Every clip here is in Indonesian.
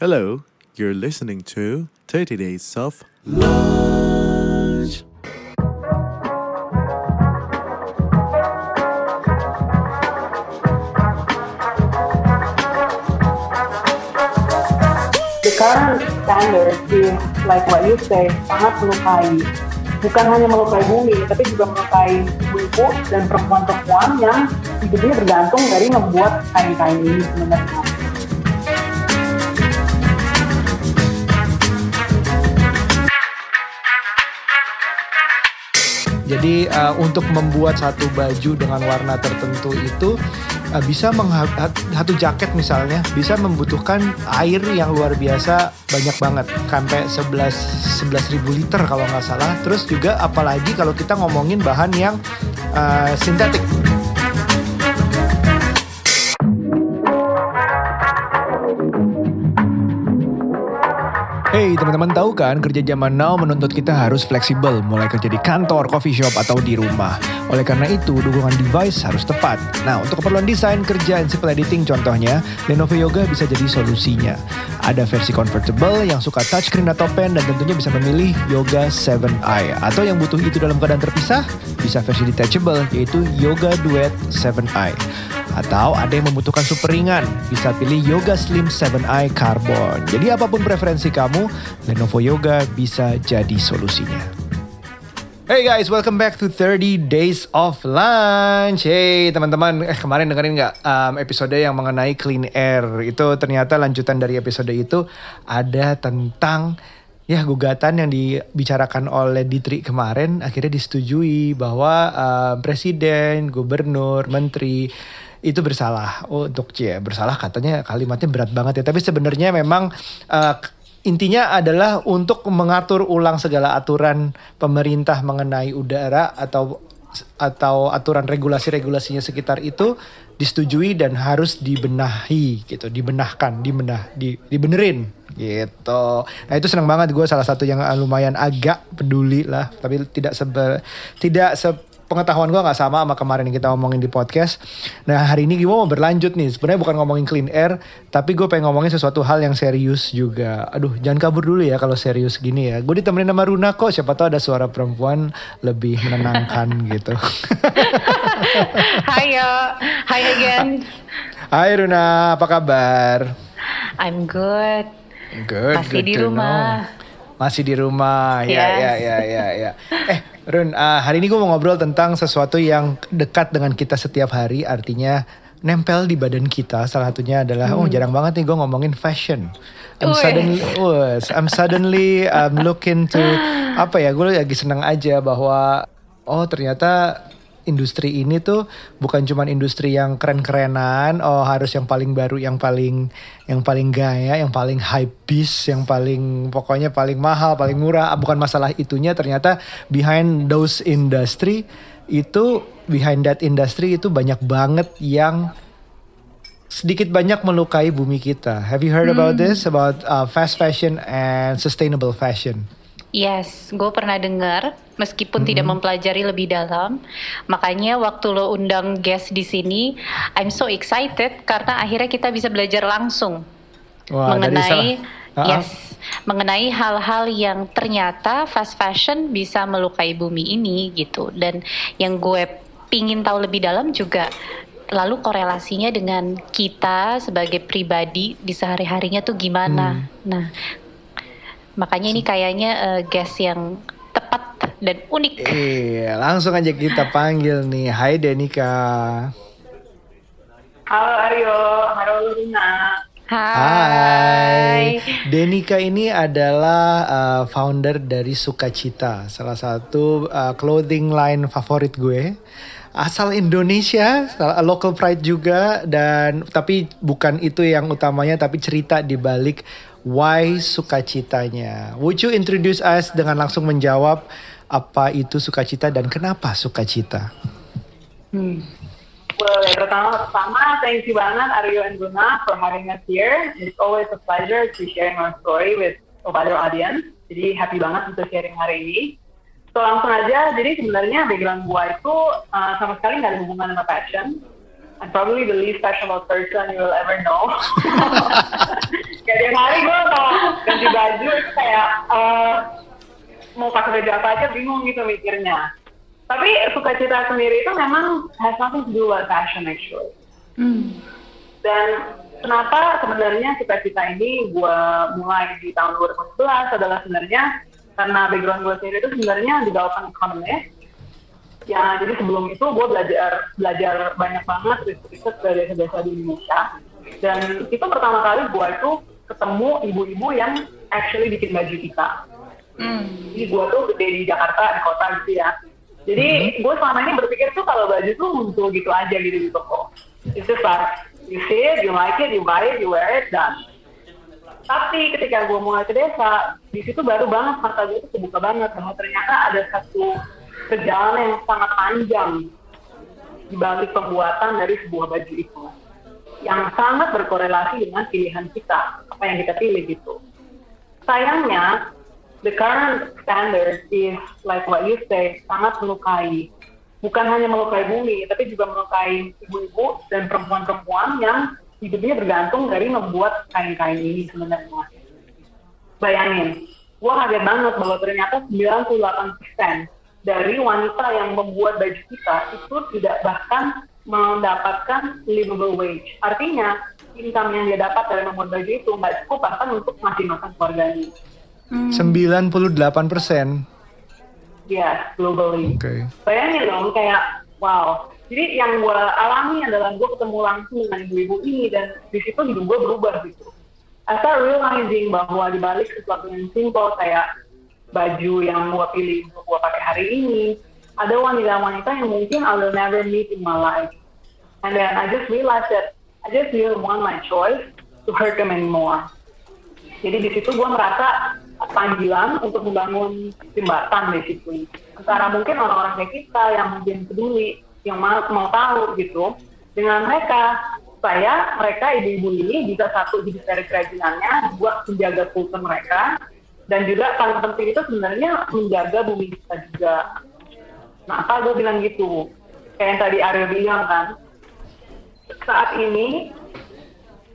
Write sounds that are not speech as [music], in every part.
Hello, you're listening to 30 Days of Lunch. the current standard is like what you say sangat melukai bukan hanya melukai bumi tapi juga melukai ibu-ibu dan perempuan-perempuan yang hidupnya bergantung dari membuat kain-kain ini sebenarnya. Jadi uh, untuk membuat satu baju dengan warna tertentu itu uh, bisa satu jaket misalnya bisa membutuhkan air yang luar biasa banyak banget sampai 11 11 ribu liter kalau nggak salah. Terus juga apalagi kalau kita ngomongin bahan yang uh, sintetik. Hey teman-teman tahu kan kerja zaman now menuntut kita harus fleksibel mulai kerja di kantor, coffee shop atau di rumah. Oleh karena itu dukungan device harus tepat. Nah untuk keperluan desain, kerja, and simple editing contohnya Lenovo Yoga bisa jadi solusinya. Ada versi convertible yang suka touchscreen atau pen dan tentunya bisa memilih Yoga 7i. Atau yang butuh itu dalam keadaan terpisah bisa versi detachable yaitu Yoga Duet 7i. Atau ada yang membutuhkan super ringan, bisa pilih Yoga Slim 7i Carbon. Jadi apa pun preferensi kamu, Lenovo Yoga bisa jadi solusinya. Hey guys, welcome back to 30 Days of Lunch. Hey teman-teman, eh kemarin dengerin nggak um, episode yang mengenai clean air? Itu ternyata lanjutan dari episode itu ada tentang ya gugatan yang dibicarakan oleh Ditri kemarin akhirnya disetujui bahwa uh, presiden, gubernur, menteri itu bersalah. Oh, untuk C bersalah katanya kalimatnya berat banget ya. Tapi sebenarnya memang uh, intinya adalah untuk mengatur ulang segala aturan pemerintah mengenai udara atau atau aturan regulasi-regulasinya sekitar itu disetujui dan harus dibenahi gitu, dibenahkan, dibenah, di, dibenerin gitu. Nah itu senang banget. Gue salah satu yang lumayan agak peduli lah, tapi tidak sebe, tidak se pengetahuan gue nggak sama sama kemarin yang kita ngomongin di podcast. Nah hari ini gue mau berlanjut nih. Sebenarnya bukan ngomongin clean air, tapi gue pengen ngomongin sesuatu hal yang serius juga. Aduh jangan kabur dulu ya kalau serius gini ya. Gue ditemenin sama Runa kok. Siapa tahu ada suara perempuan lebih menenangkan [laughs] gitu. Hai Hai again. Hai Runa, apa kabar? I'm good. Good. Masih good di rumah. know. Masih di rumah, ya, Yes. ya, ya, ya, ya. Eh, Run, uh, hari ini gue mau ngobrol tentang sesuatu yang dekat dengan kita setiap hari, artinya nempel di badan kita. Salah satunya adalah, oh jarang banget nih gue ngomongin fashion. I'm suddenly, wes, I'm suddenly um, looking to apa ya? Gue lagi senang aja bahwa oh ternyata industri ini tuh bukan cuman industri yang keren-kerenan, oh harus yang paling baru, yang paling yang paling gaya, yang paling high beast, yang paling pokoknya paling mahal, paling murah. Ah, Bukan masalah itunya, ternyata behind those industry itu behind that industry itu banyak banget yang sedikit banyak melukai bumi kita. Have you heard about this about uh, fast fashion and sustainable fashion? Yes, gue pernah dengar meskipun tidak mempelajari lebih dalam. Makanya waktu lo undang guest di sini, I'm so excited karena akhirnya kita bisa belajar langsung Wah, mengenai Ah, ah. yes, mengenai hal-hal yang ternyata fast fashion bisa melukai bumi ini gitu. Dan yang gue pingin tahu lebih dalam juga lalu korelasinya dengan kita sebagai pribadi di sehari-harinya tuh gimana. Hmm. Nah, makanya ini kayaknya eh, guest yang tepat dan unik. Iya, langsung aja kita [laughs] panggil nih. Hai Denika. Halo Aryo, halo Luna. Hai. Denika ini adalah uh, founder dari Sukacita, salah satu uh, clothing line favorit gue. Asal Indonesia, local pride juga dan tapi bukan itu yang utamanya tapi cerita di balik why sukacitanya. Would you introduce us dengan langsung menjawab apa itu sukacita dan kenapa sukacita? Hmm. Well, yang pertama-tama, thank you banget Aryo and Luna for having us here. It's always a pleasure to sharing our story with wider audience. Jadi happy banget untuk sharing hari ini. So langsung aja, jadi sebenarnya background gua itu uh, sama sekali nggak ada hubungan sama fashion. I'm probably the least fashionable person you will ever know. [laughs] Kayak tiap hari gue ganti baju itu kayak uh, mau pakai baju apa aja bingung gitu mikirnya. Tapi sukacita sendiri itu memang has nothing to do with fashion actually. Hmm. Dan kenapa sebenarnya cita-cita ini gue mulai di tahun 2011 adalah sebenarnya karena background gue sendiri itu sebenarnya development economist. Ya, jadi sebelum itu gue belajar belajar banyak banget riset-riset dari desa di Indonesia. Dan itu pertama kali gue itu ketemu ibu-ibu yang actually bikin baju kita. Hmm. Jadi gue tuh gede di Jakarta, di kota gitu ya. Jadi gue selama ini berpikir tuh kalau baju tuh muncul gitu aja gitu di toko. It's just like, you see it, you like it, you buy it, you wear it, done. Tapi ketika gue mulai ke desa, di situ baru banget mata gue tuh kebuka banget bahwa ternyata ada satu perjalanan yang sangat panjang di balik pembuatan dari sebuah baju itu yang sangat berkorelasi dengan pilihan kita apa yang kita pilih gitu. Sayangnya the current standard is like what you say sangat melukai bukan hanya melukai bumi tapi juga melukai ibu-ibu dan perempuan-perempuan yang hidupnya bergantung dari membuat kain-kain ini sebenarnya. Bayangin, gua kaget banget bahwa ternyata 98% dari wanita yang membuat baju kita itu tidak bahkan mendapatkan livable wage. Artinya, income yang dia dapat dari membuat baju itu nggak cukup bahkan untuk ngasih makan keluarganya. Hmm. 98 persen. Yes, globally. Oke. Bayangin dong, kayak wow. Jadi yang gue alami adalah gue ketemu langsung dengan ibu-ibu ini dan di situ hidup gue berubah gitu. Start realizing bahwa di balik sesuatu yang simple kayak baju yang gue pilih untuk gue pakai hari ini, ada wanita-wanita yang mungkin I will never meet in my life. And then I just realized that I just didn't want my choice to hurt them anymore. Jadi di situ gue merasa panggilan untuk membangun jembatan basically antara mungkin orang-orang kayak kita yang mungkin peduli yang mau, mau tahu gitu dengan mereka supaya mereka ibu-ibu ini bisa satu jadi dari kerajinannya buat menjaga kultur mereka dan juga paling penting itu sebenarnya menjaga bumi kita juga nah apa gue bilang gitu kayak yang tadi Aryo bilang kan saat ini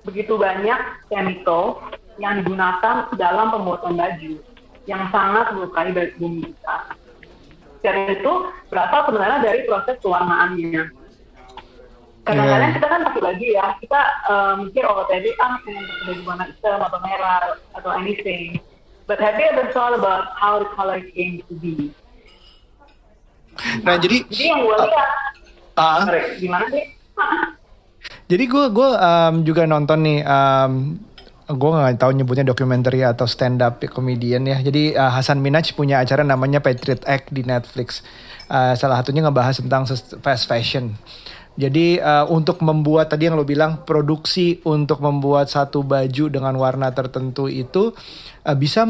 begitu banyak chemical yang digunakan dalam pembuatan baju yang sangat melukai bumi kita. Dan itu berasal sebenarnya dari proses pewarnaannya. Kadang-kadang Yeah. kita kan pakai baju ya, kita uh, mikir oh tadi ah pengen pakai baju warna hitam atau merah atau anything. But have you ever thought about how the color came to be? Nah jadi Jadi yang gue lihat, ah, sorry, gimana sih? [laughs] jadi gue gue um, juga nonton nih um, gue nggak tahu nyebutnya dokumenter atau stand up comedian ya. Jadi uh, Hasan Minaj punya acara namanya Patriot Act di Netflix. Uh, salah satunya ngebahas tentang fast fashion. Jadi uh, untuk membuat tadi yang lo bilang produksi untuk membuat satu baju dengan warna tertentu itu uh, bisa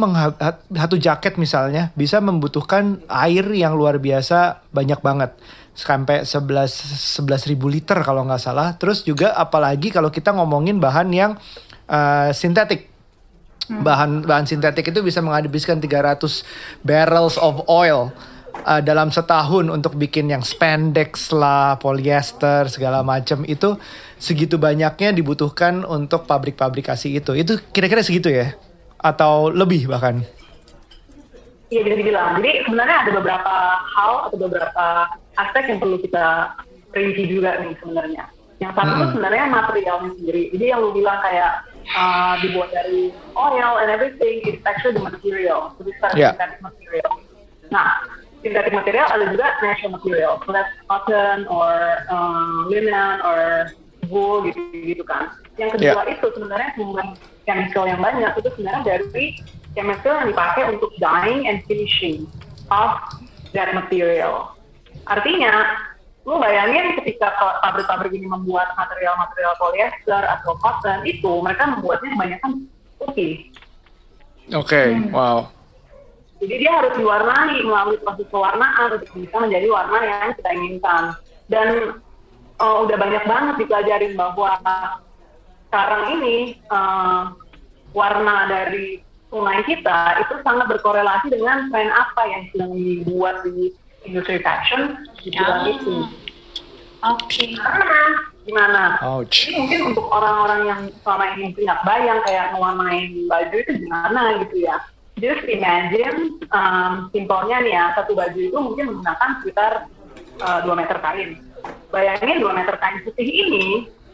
satu jaket misalnya bisa membutuhkan air yang luar biasa banyak banget sampai 11 11 ribu liter kalau nggak salah. Terus juga apalagi kalau kita ngomongin bahan yang uh, sintetik. Bahan bahan sintetik itu bisa menghabiskan 300 barrels of oil uh, dalam setahun untuk bikin yang spandex lah, polyester segala macam itu segitu banyaknya dibutuhkan untuk pabrik pabrikasi itu. Itu kira-kira segitu ya? Atau lebih bahkan? Iya bisa dibilang. Jadi sebenarnya ada beberapa hal atau beberapa aspek yang perlu kita rinci juga nih sebenarnya. Yang satu Hmm. sebenarnya materialnya sendiri. Jadi yang lu bilang kayak uh, dibuat dari oil and everything, it's actually the material. Jadi secara Yeah. synthetic material. Nah, synthetic material ada juga natural material. So that's cotton or uh, linen or wool gitu gitu kan. Yang kedua itu sebenarnya bukan chemical yang banyak itu sebenarnya dari chemical yang dipakai untuk dyeing and finishing of that material. Artinya, lu bayangin ketika pabrik-pabrik ini membuat material-material polyester atau cotton itu, mereka membuatnya kebanyakan putih. Oke, wow. Jadi dia harus diwarnai melalui proses pewarnaan untuk bisa menjadi warna yang kita inginkan. Dan eh, udah banyak banget dipelajarin bahwa sekarang ini eh, warna dari sungai kita itu sangat berkorelasi dengan tren apa yang sedang dibuat di industri fashion di bulan Ah. itu. Oke. Karena gimana? Ouch. Jadi mungkin untuk orang-orang yang selama ini nggak bayang kayak mewarnain baju itu gimana gitu ya. Just imagine, um, simpelnya nih ya, satu baju itu mungkin menggunakan sekitar uh, 2 meter kain. Bayangin 2 meter kain putih ini,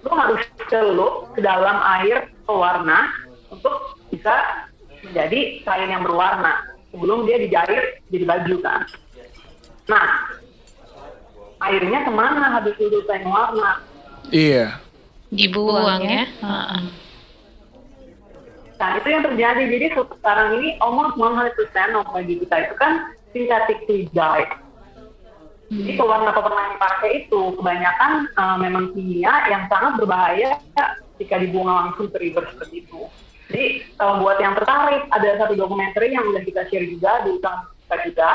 lu harus celup ke dalam air pewarna untuk bisa menjadi kain yang berwarna sebelum dia dijahit jadi baju kan. Nah, airnya ke mana habis itu kain warna? Iya. Dibuang ya. Heeh. Nah, itu yang terjadi. Jadi sekarang ini almost 100% of baju kita itu kan synthetically dyed. Jadi pewarna-pewarna yang dipakai itu kebanyakan uh, memang kimia yang sangat berbahaya jika dibuang langsung ke river seperti itu. Jadi kalau buat yang tertarik, ada satu dokumenter yang udah kita share juga di account kita juga.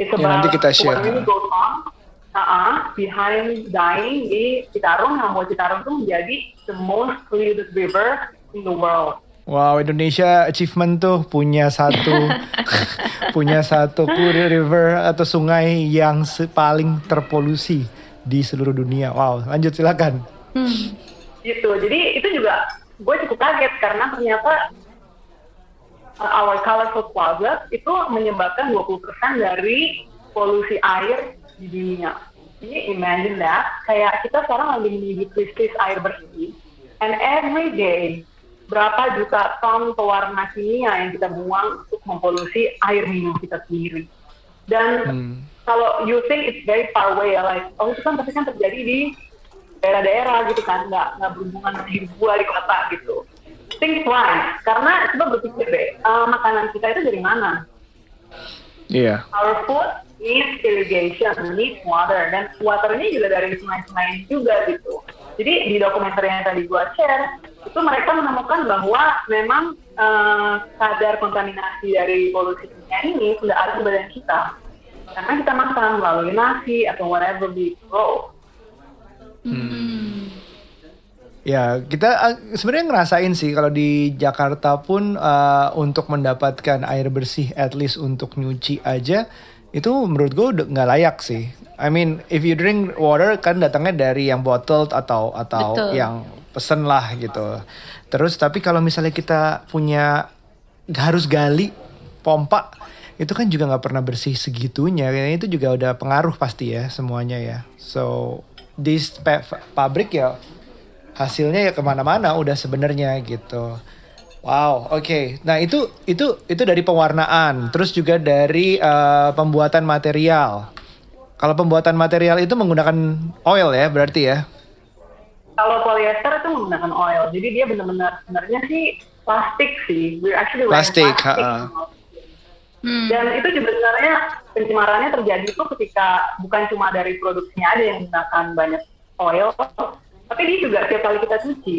It's Ya, nanti kita share, goes on uh, behind dyeing di Citarum yang membuat Citarum itu menjadi the most polluted river in the world. Wow, Indonesia achievement tuh punya satu [laughs] punya satu puri river atau sungai yang paling terpolusi di seluruh dunia. Wow, lanjut silakan. gitu jadi itu juga gue cukup kaget karena ternyata uh, our colorful closet itu menyebabkan 20% dari polusi air di dunia jadi imagine that kayak kita sekarang lagi menuju krisis air bersih and every day berapa juta ton pewarna kimia yang kita buang untuk mempolusi air minum kita sendiri. Dan kalau you think it's very far away like oh itu kan pasti kan terjadi di daerah-daerah gitu kan nggak nggak berhubungan dengan hidup gua di kota gitu. Think twice karena coba berpikir deh eh, makanan kita itu dari mana? Iya. our food needs irrigation needs water dan water ini juga dari sungai-sungai juga gitu jadi di dokumenter yang tadi gua share itu mereka menemukan bahwa memang eh, kadar kontaminasi dari polusi kimia ini sudah ada di badan kita. Karena kita makan melalui nasi atau whatever we grow Ya, kita uh, sebenarnya ngerasain sih kalau di Jakarta pun uh, untuk mendapatkan air bersih at least untuk nyuci aja itu menurut gue udah nggak layak sih. I mean, if you drink water kan datangnya dari yang bottled atau atau Betul. yang pesen lah gitu. Terus tapi kalau misalnya kita punya harus gali pompa itu kan juga nggak pernah bersih segitunya. Itu juga udah pengaruh pasti ya semuanya ya. So this pa- pabrik ya hasilnya ya ke mana-mana udah sebenarnya gitu. Wow, oke. Nah itu itu itu dari pewarnaan, terus juga dari eh, pembuatan material. Kalau pembuatan material itu menggunakan oil ya, berarti ya? kalau polyester itu menggunakan oil jadi dia benar-benar sebenarnya sih plastik sih we're actually wearing Plastik, plastic. ha-ha. Hmm. dan itu juga sebenarnya pencemarannya terjadi itu ketika bukan cuma dari produksinya ada yang menggunakan banyak oil tapi dia juga setiap kali kita cuci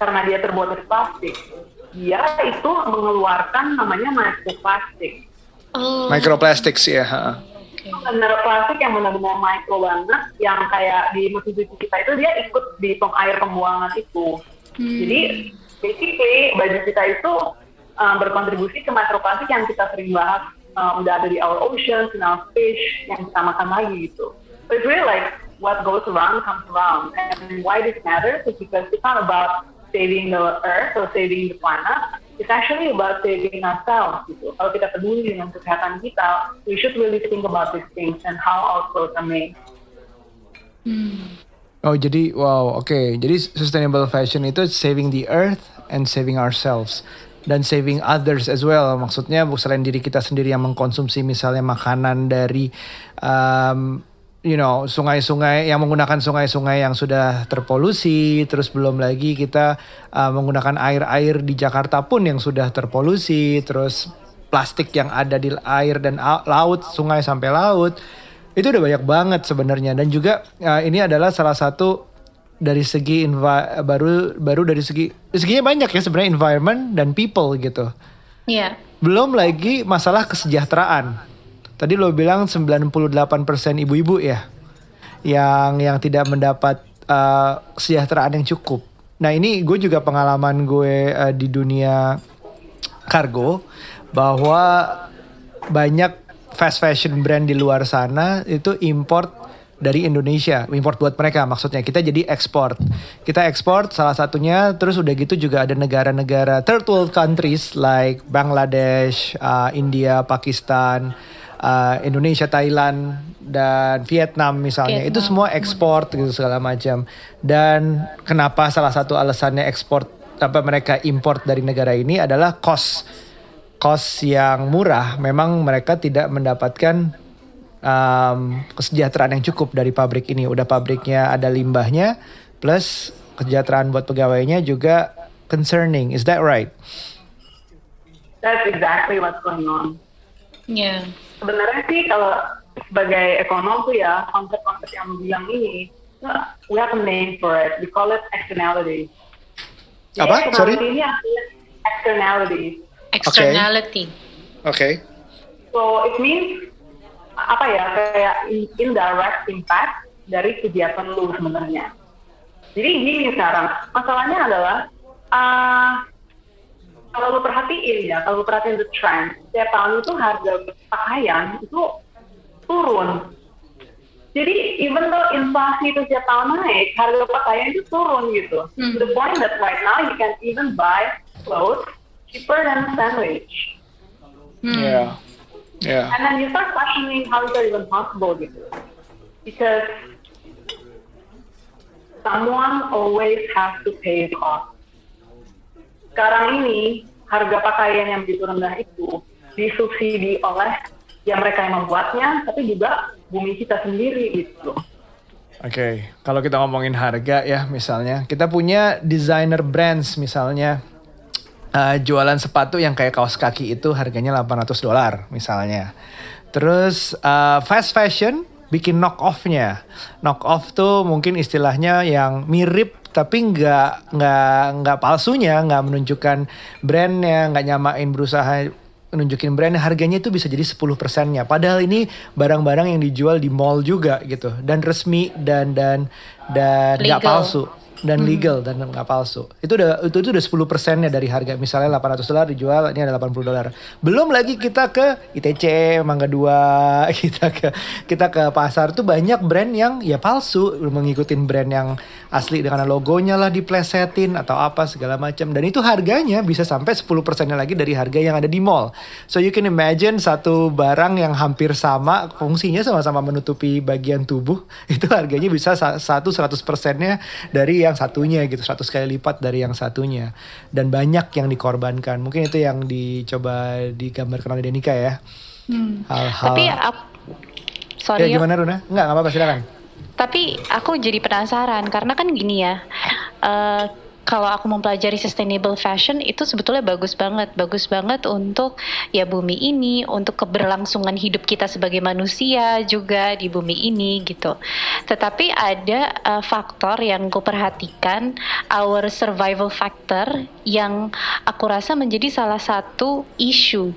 karena dia terbuat dari plastik dia itu mengeluarkan namanya microplastik Oh. Microplastics ya. ha. Itu benar plastik yang benar-benar mikro banget yang kayak di mesin cuci kita itu dia ikut di tong air pembuangan itu. Jadi basically baju kita itu uh, berkontribusi ke mikroplastik yang kita sering bahas uh, udah ada di our oceans, in our fish yang kita makan lagi gitu. So it's really like what goes around comes around. And why this matters is because it's not about saving the earth or saving the planet it's actually about saving ourselves gitu. Kalau kita peduli dengan kesehatan kita, we should really think about these things and how our clothes are made. Oh jadi wow oke jadi sustainable fashion itu saving the earth and saving ourselves dan saving others as well maksudnya selain diri kita sendiri yang mengkonsumsi misalnya makanan dari um, you know sungai-sungai yang menggunakan sungai-sungai yang sudah terpolusi terus belum lagi kita uh, menggunakan air-air di Jakarta pun yang sudah terpolusi terus plastik yang ada di air dan laut sungai sampai laut itu udah banyak banget sebenarnya dan juga uh, ini adalah salah satu dari segi envi- baru baru dari segi seginya banyak ya sebenarnya environment dan people gitu. Iya. Belum lagi masalah kesejahteraan. Tadi lo bilang 98% ibu-ibu ya yang yang tidak mendapat uh, kesejahteraan yang cukup. Nah, ini gue juga pengalaman gue uh, di dunia kargo bahwa banyak fast fashion brand di luar sana itu import dari Indonesia, import buat mereka maksudnya. Kita jadi ekspor. Kita ekspor salah satunya terus udah gitu juga ada negara-negara third world countries like Bangladesh, uh, India, Pakistan, uh, Indonesia, Thailand dan Vietnam misalnya. Vietnam. Itu semua ekspor gitu segala macam. Dan kenapa salah satu alasannya ekspor apa mereka import dari negara ini adalah cost cost yang murah. Memang mereka tidak mendapatkan um, kesejahteraan yang cukup dari pabrik ini. Udah pabriknya ada limbahnya, plus kesejahteraan buat pegawainya juga concerning. Is that right? That's exactly what's going on. Ya. Sebenarnya sih kalau sebagai ekonom tuh ya konsep-konsep yang bilang ini, we have a name for it. We call it externality. Jadi Apa? Sorry? externality Ini artinya externality. Externality. Oke. Okay. So it means apa ya kayak in- indirect impact dari kegiatan lu sebenarnya. Jadi gini sekarang masalahnya adalah uh, kalau lu perhatiin ya, kalau lu perhatiin the trend, setiap tahun itu harga pakaian itu turun. Jadi even though inflasi itu setiap tahun naik, harga pakaian itu turun gitu. Hmm. To the point that right now you can even buy clothes cheaper than a sandwich. Hmm. Yeah. Yeah. And then you start questioning how is that even possible gitu. Because someone always has to pay the cost. Sekarang ini harga pakaian yang begitu rendah itu disubsidi oleh ya mereka yang membuatnya, tapi juga bumi kita sendiri gitu. Oke, kalau kita ngomongin harga ya misalnya, kita punya designer brands misalnya uh, jualan sepatu yang kayak kaos kaki itu harganya 800 dolar misalnya. Terus uh, fast fashion bikin knock off-nya. Knock off tuh mungkin istilahnya yang mirip tapi nggak nggak nggak palsunya, nggak menunjukkan brandnya, nggak nyamain berusaha nunjukin brandnya harganya itu bisa jadi 10 persennya. Padahal ini barang-barang yang dijual di mall juga gitu dan resmi dan dan dan nggak palsu dan legal dan nggak palsu. Itu udah itu, itu udah 10 persennya dari harga misalnya 800 dolar dijual ini ada 80 dolar. Belum lagi kita ke ITC, Mangga 2, [laughs] kita ke kita ke pasar tuh banyak brand yang ya palsu mengikutin brand yang asli dengan logonya lah diplesetin atau apa segala macam. Dan itu harganya bisa sampai 10 persennya lagi dari harga yang ada di mall. So you can imagine satu barang yang hampir sama fungsinya sama-sama menutupi bagian tubuh [laughs] itu harganya bisa sa- satu 100 persennya dari yang satunya gitu 100 kali lipat dari yang satunya. Dan banyak yang dikorbankan. Mungkin itu yang dicoba digambarkan oleh Denika ya. Hmm. hal-hal Tapi ap- ya sorry ya, gimana Runa? Nggak apa-apa silakan Tapi aku jadi penasaran karena kan gini ya. eh, kalau aku mempelajari sustainable fashion itu sebetulnya bagus banget, bagus banget untuk ya bumi ini, untuk keberlangsungan hidup kita sebagai manusia juga di bumi ini gitu. Tetapi ada eh, faktor yang gue perhatikan, our survival factor yang aku rasa menjadi salah satu isu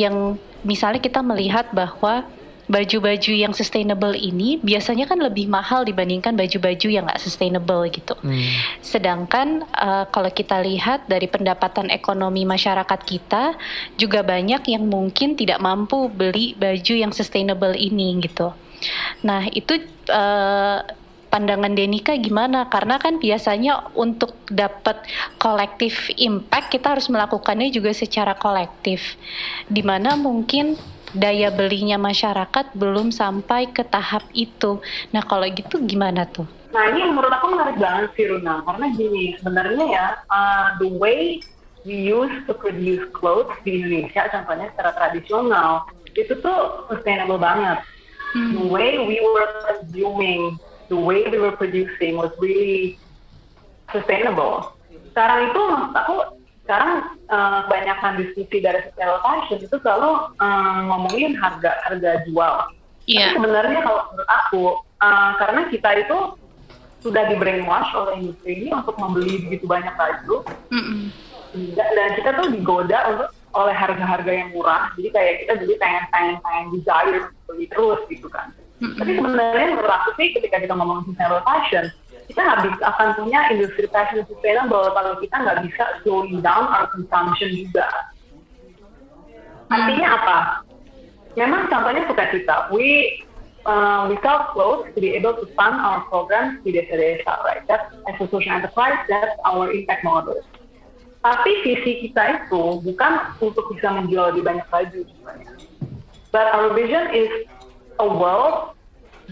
yang misalnya kita melihat bahwa baju-baju yang sustainable ini biasanya kan lebih mahal dibandingkan baju-baju yang nggak sustainable gitu. Hmm. Sedangkan eh, kalau kita lihat dari pendapatan ekonomi masyarakat kita juga banyak yang mungkin tidak mampu beli baju yang sustainable ini gitu. Nah itu eh, pandangan Denika gimana? Karena kan biasanya untuk dapat kolektif impact kita harus melakukannya juga secara kolektif. Di mana mungkin daya belinya masyarakat belum sampai ke tahap itu. Nah kalau gitu gimana tuh? Nah ini menurut aku menarik banget sih Runa, karena gini sebenarnya ya uh, the way we use to produce clothes di Indonesia, contohnya secara tradisional, itu tuh sustainable banget. The way we were consuming, the way we were producing was really sustainable. Sekarang itu maksud aku sekarang uh, kebanyakan diskusi dari sustainable fashion itu selalu uh, ngomongin harga harga jual. Tapi sebenarnya kalau menurut aku, uh, karena kita itu sudah di brainwash oleh industri ini untuk membeli begitu banyak baju, Mm-mm. dan, dan kita tuh digoda untuk oleh harga-harga yang murah. Jadi kayak kita jadi pengen pengen pengen desire beli terus gitu kan. Tapi sebenarnya menurut aku sih ketika kita ngomong sustainable fashion, kita bisa akan punya industri fashion sustainable kalau kita nggak bisa slowing down our consumption juga. Artinya apa? Memang contohnya suka kita. We uh, we sell clothes to be able to fund our programs di desa-desa, right? That's as a social enterprise, that's our impact model. Tapi visi kita itu bukan untuk bisa menjual lebih banyak baju sebenarnya. But our vision is a world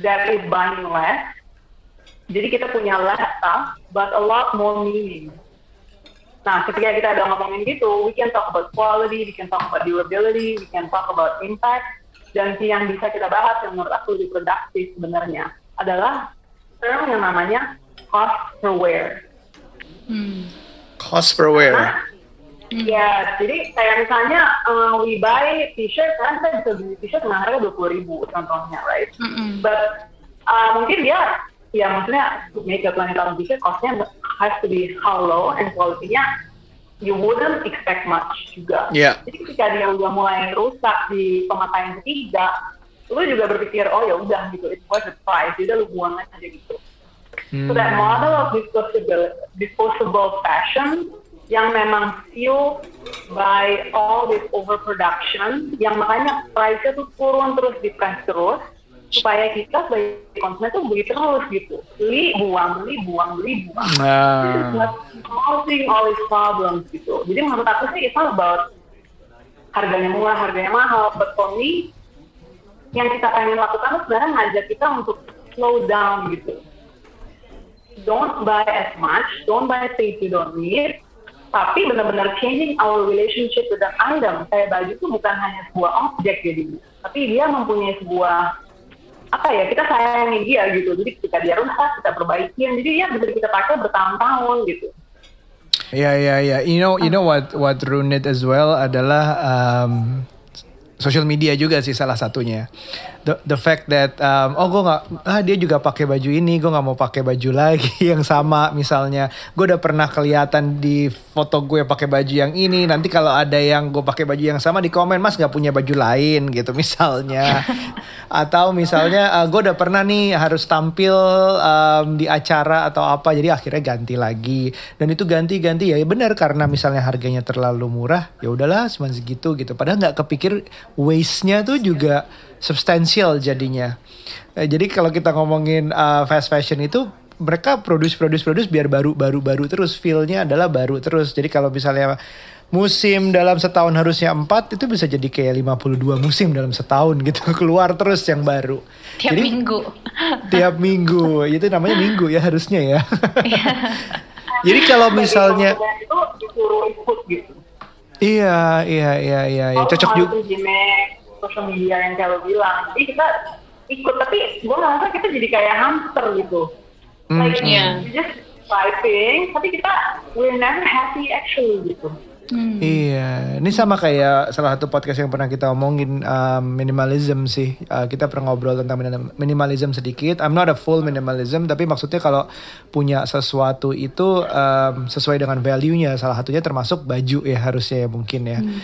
that is buying less. Jadi kita punya less stuff, but a lot more meaning. Nah, ketika kita ada ngomongin gitu, we can talk about quality, we can talk about durability, we can talk about impact, dan yang bisa kita bahas yang menurut aku lebih produktif sebenarnya adalah term yang namanya cost per wear. Hmm. Cost per wear. Nah, Ya, jadi kayak misalnya uh, we buy t-shirt kan kita bisa beli t-shirt dengan harga dua puluh ribu contohnya, right? Mm -hmm. But uh, mungkin dia ya maksudnya make a thousand t-shirt costnya has to be how low and quality-nya you wouldn't expect much juga. Yeah. Jadi ketika dia udah mulai rusak di pemakaian ketiga, lu juga berpikir oh ya udah gitu, it was a price, jadi lu buang aja gitu. Hmm. So that model of disposable disposable fashion yang memang fuel by all this overproduction yang makanya price-nya tuh turun terus di price terus supaya kita sebagai konsumen tuh beli terus gitu. Beli buang beli buang beli buang. Uh. solving all these problems gitu. Jadi menurut aku sih itu about harganya murah harganya mahal. But for me yang kita pengen lakukan sebenarnya ngajak kita untuk slow down gitu. Don't buy as much don't buy things you don't need tapi benar-benar changing our relationship with the item. Kayak baju itu bukan hanya sebuah objek jadi, tapi dia mempunyai sebuah apa ya kita sayangi dia gitu. Jadi ketika dia rusak kita perbaikin. Jadi ya bisa kita pakai bertahun-tahun gitu. Ya ya ya. You know you know what what ruined as well adalah um, social media juga sih salah satunya. The, the fact that um, oh gue nggak ah dia juga pakai baju ini gue nggak mau pakai baju [laughs] lagi yang sama misalnya. Gue udah pernah kelihatan di foto gue pakai baju yang ini. Nanti kalau ada yang gue pakai baju yang sama di komen mas nggak punya baju lain gitu [laughs] misalnya. Atau misalnya uh, gue udah pernah nih harus tampil um, di acara atau apa jadi akhirnya ganti lagi. Dan itu ganti-ganti ya, ya benar karena misalnya harganya terlalu murah ya udahlah cuma segitu gitu. Padahal nggak kepikir waste-nya tuh juga substansial jadinya. Eh, jadi kalau kita ngomongin uh, fast fashion itu mereka produce produce produce biar baru baru baru terus. Feelnya adalah baru terus. Jadi kalau misalnya musim dalam setahun harusnya empat itu bisa jadi kayak 52 musim dalam setahun gitu. [laughs] Keluar terus yang baru. Tiap jadi, minggu. tiap minggu. Itu namanya minggu ya harusnya ya. Iya. [laughs] jadi kalau misalnya gitu. iya iya iya iya ya, cocok juga social media yang kalau bilang jadi kita ikut tapi gue ngerasa kita jadi kayak hamster gitu mm, like yeah. just fighting tapi kita we're never happy actually gitu Hmm. Iya, ini sama kayak salah satu podcast yang pernah kita omongin um, minimalism sih. Uh, kita pernah ngobrol tentang minimalism sedikit. I'm not a full minimalism, tapi maksudnya kalau punya sesuatu itu um, sesuai dengan value-nya, salah satunya termasuk baju ya harusnya ya mungkin ya. Hmm.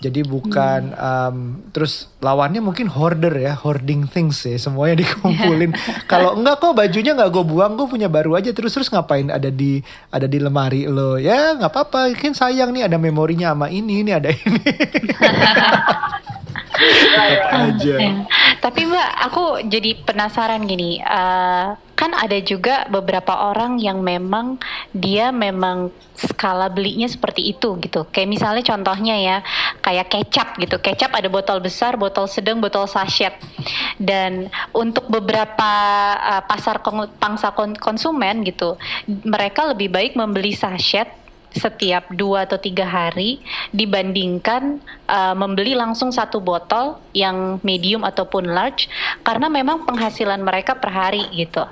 Jadi bukan hmm. um, terus lawannya mungkin hoarder ya, hoarding things ya, semuanya dikumpulin. [laughs] Kalau enggak kok bajunya nggak gue buang, gue punya baru aja terus terus ngapain ada di ada di lemari lo? Ya nggak apa-apa, kan sayang nih ada memorinya sama ini, ini ada ini. [laughs] aja. Tapi Mbak, aku jadi penasaran gini. Uh, kan ada juga beberapa orang yang memang dia memang skala belinya seperti itu gitu. Kayak misalnya contohnya ya, kayak kecap gitu. Kecap ada botol besar, botol sedang, botol sachet. Dan untuk beberapa uh, pasar pangsa konsumen gitu, mereka lebih baik membeli sachet setiap dua atau tiga hari dibandingkan uh, membeli langsung satu botol yang medium ataupun large karena memang penghasilan mereka per hari gitu.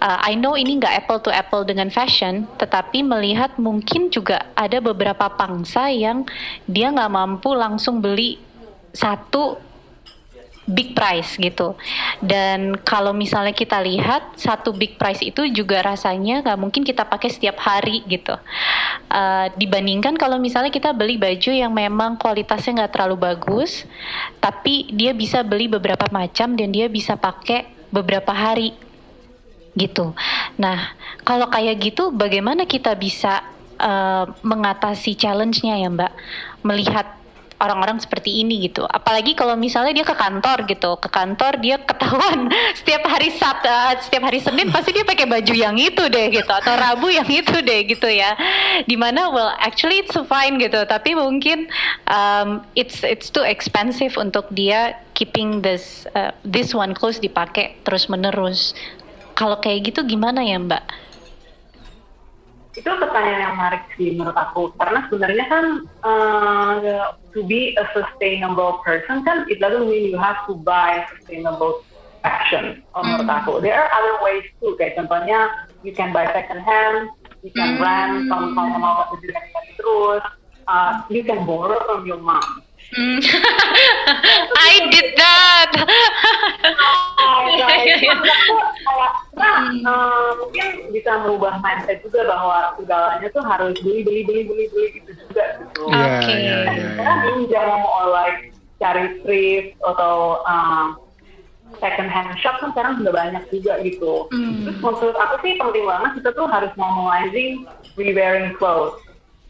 Uh, I know ini nggak apple to apple dengan fashion, tetapi melihat mungkin juga ada beberapa pangsa yang dia nggak mampu langsung beli satu big price gitu. Dan kalau misalnya kita lihat satu big price itu juga rasanya nggak mungkin kita pakai setiap hari gitu. Uh, dibandingkan kalau misalnya kita beli baju yang memang kualitasnya nggak terlalu bagus, tapi dia bisa beli beberapa macam dan dia bisa pakai beberapa hari gitu. Nah, kalau kayak gitu, bagaimana kita bisa uh, mengatasi challenge-nya ya, Mbak? Melihat orang-orang seperti ini gitu. Apalagi kalau misalnya dia ke kantor gitu, ke kantor dia ketahuan [laughs] setiap hari Sabtu, setiap hari Senin pasti dia pakai baju yang itu deh gitu, atau Rabu yang itu deh gitu ya. Di mana well actually it's fine gitu, tapi mungkin um, it's it's too expensive untuk dia keeping this uh, this one clothes dipakai terus menerus. Kalau kayak gitu gimana ya Mbak? Itu pertanyaan yang menarik sih menurut aku karena sebenarnya kan uh, to be a sustainable person kan it doesn't mean you have to buy sustainable action oh, menurut mm. aku there are other ways too kayak contohnya you can buy second hand you can mm. rent misalnya mau beli terus uh, you can borrow from your mom Mm. [laughs] I did that. nah, mungkin bisa merubah mindset juga bahwa segalanya tuh harus beli beli beli beli beli gitu juga gitu. Iya, Oke. iya, iya. Karena pinjam or like cari thrift atau um, second hand shop kan sekarang sudah banyak juga gitu. Mm. Terus menurut aku sih penting banget kita tuh harus normalizing re-wearing clothes.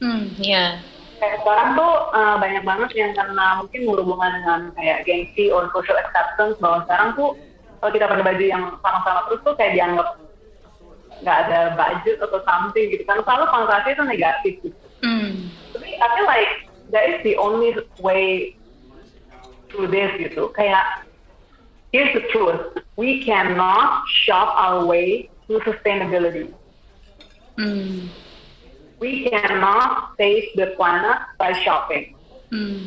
Hmm, ya. Kayak sekarang tuh uh, banyak banget yang karena mungkin berhubungan dengan kayak gengsi or social acceptance bahwa sekarang tuh kalau kita pakai baju yang sama-sama terus tuh kayak dianggap nggak ada budget atau something gitu kan selalu konotasi itu negatif gitu. Hmm. Tapi I feel like that is the only way through this gitu. Kayak here's the truth, we cannot shop our way to sustainability. Hmm. We cannot save the planet by shopping. Hmm.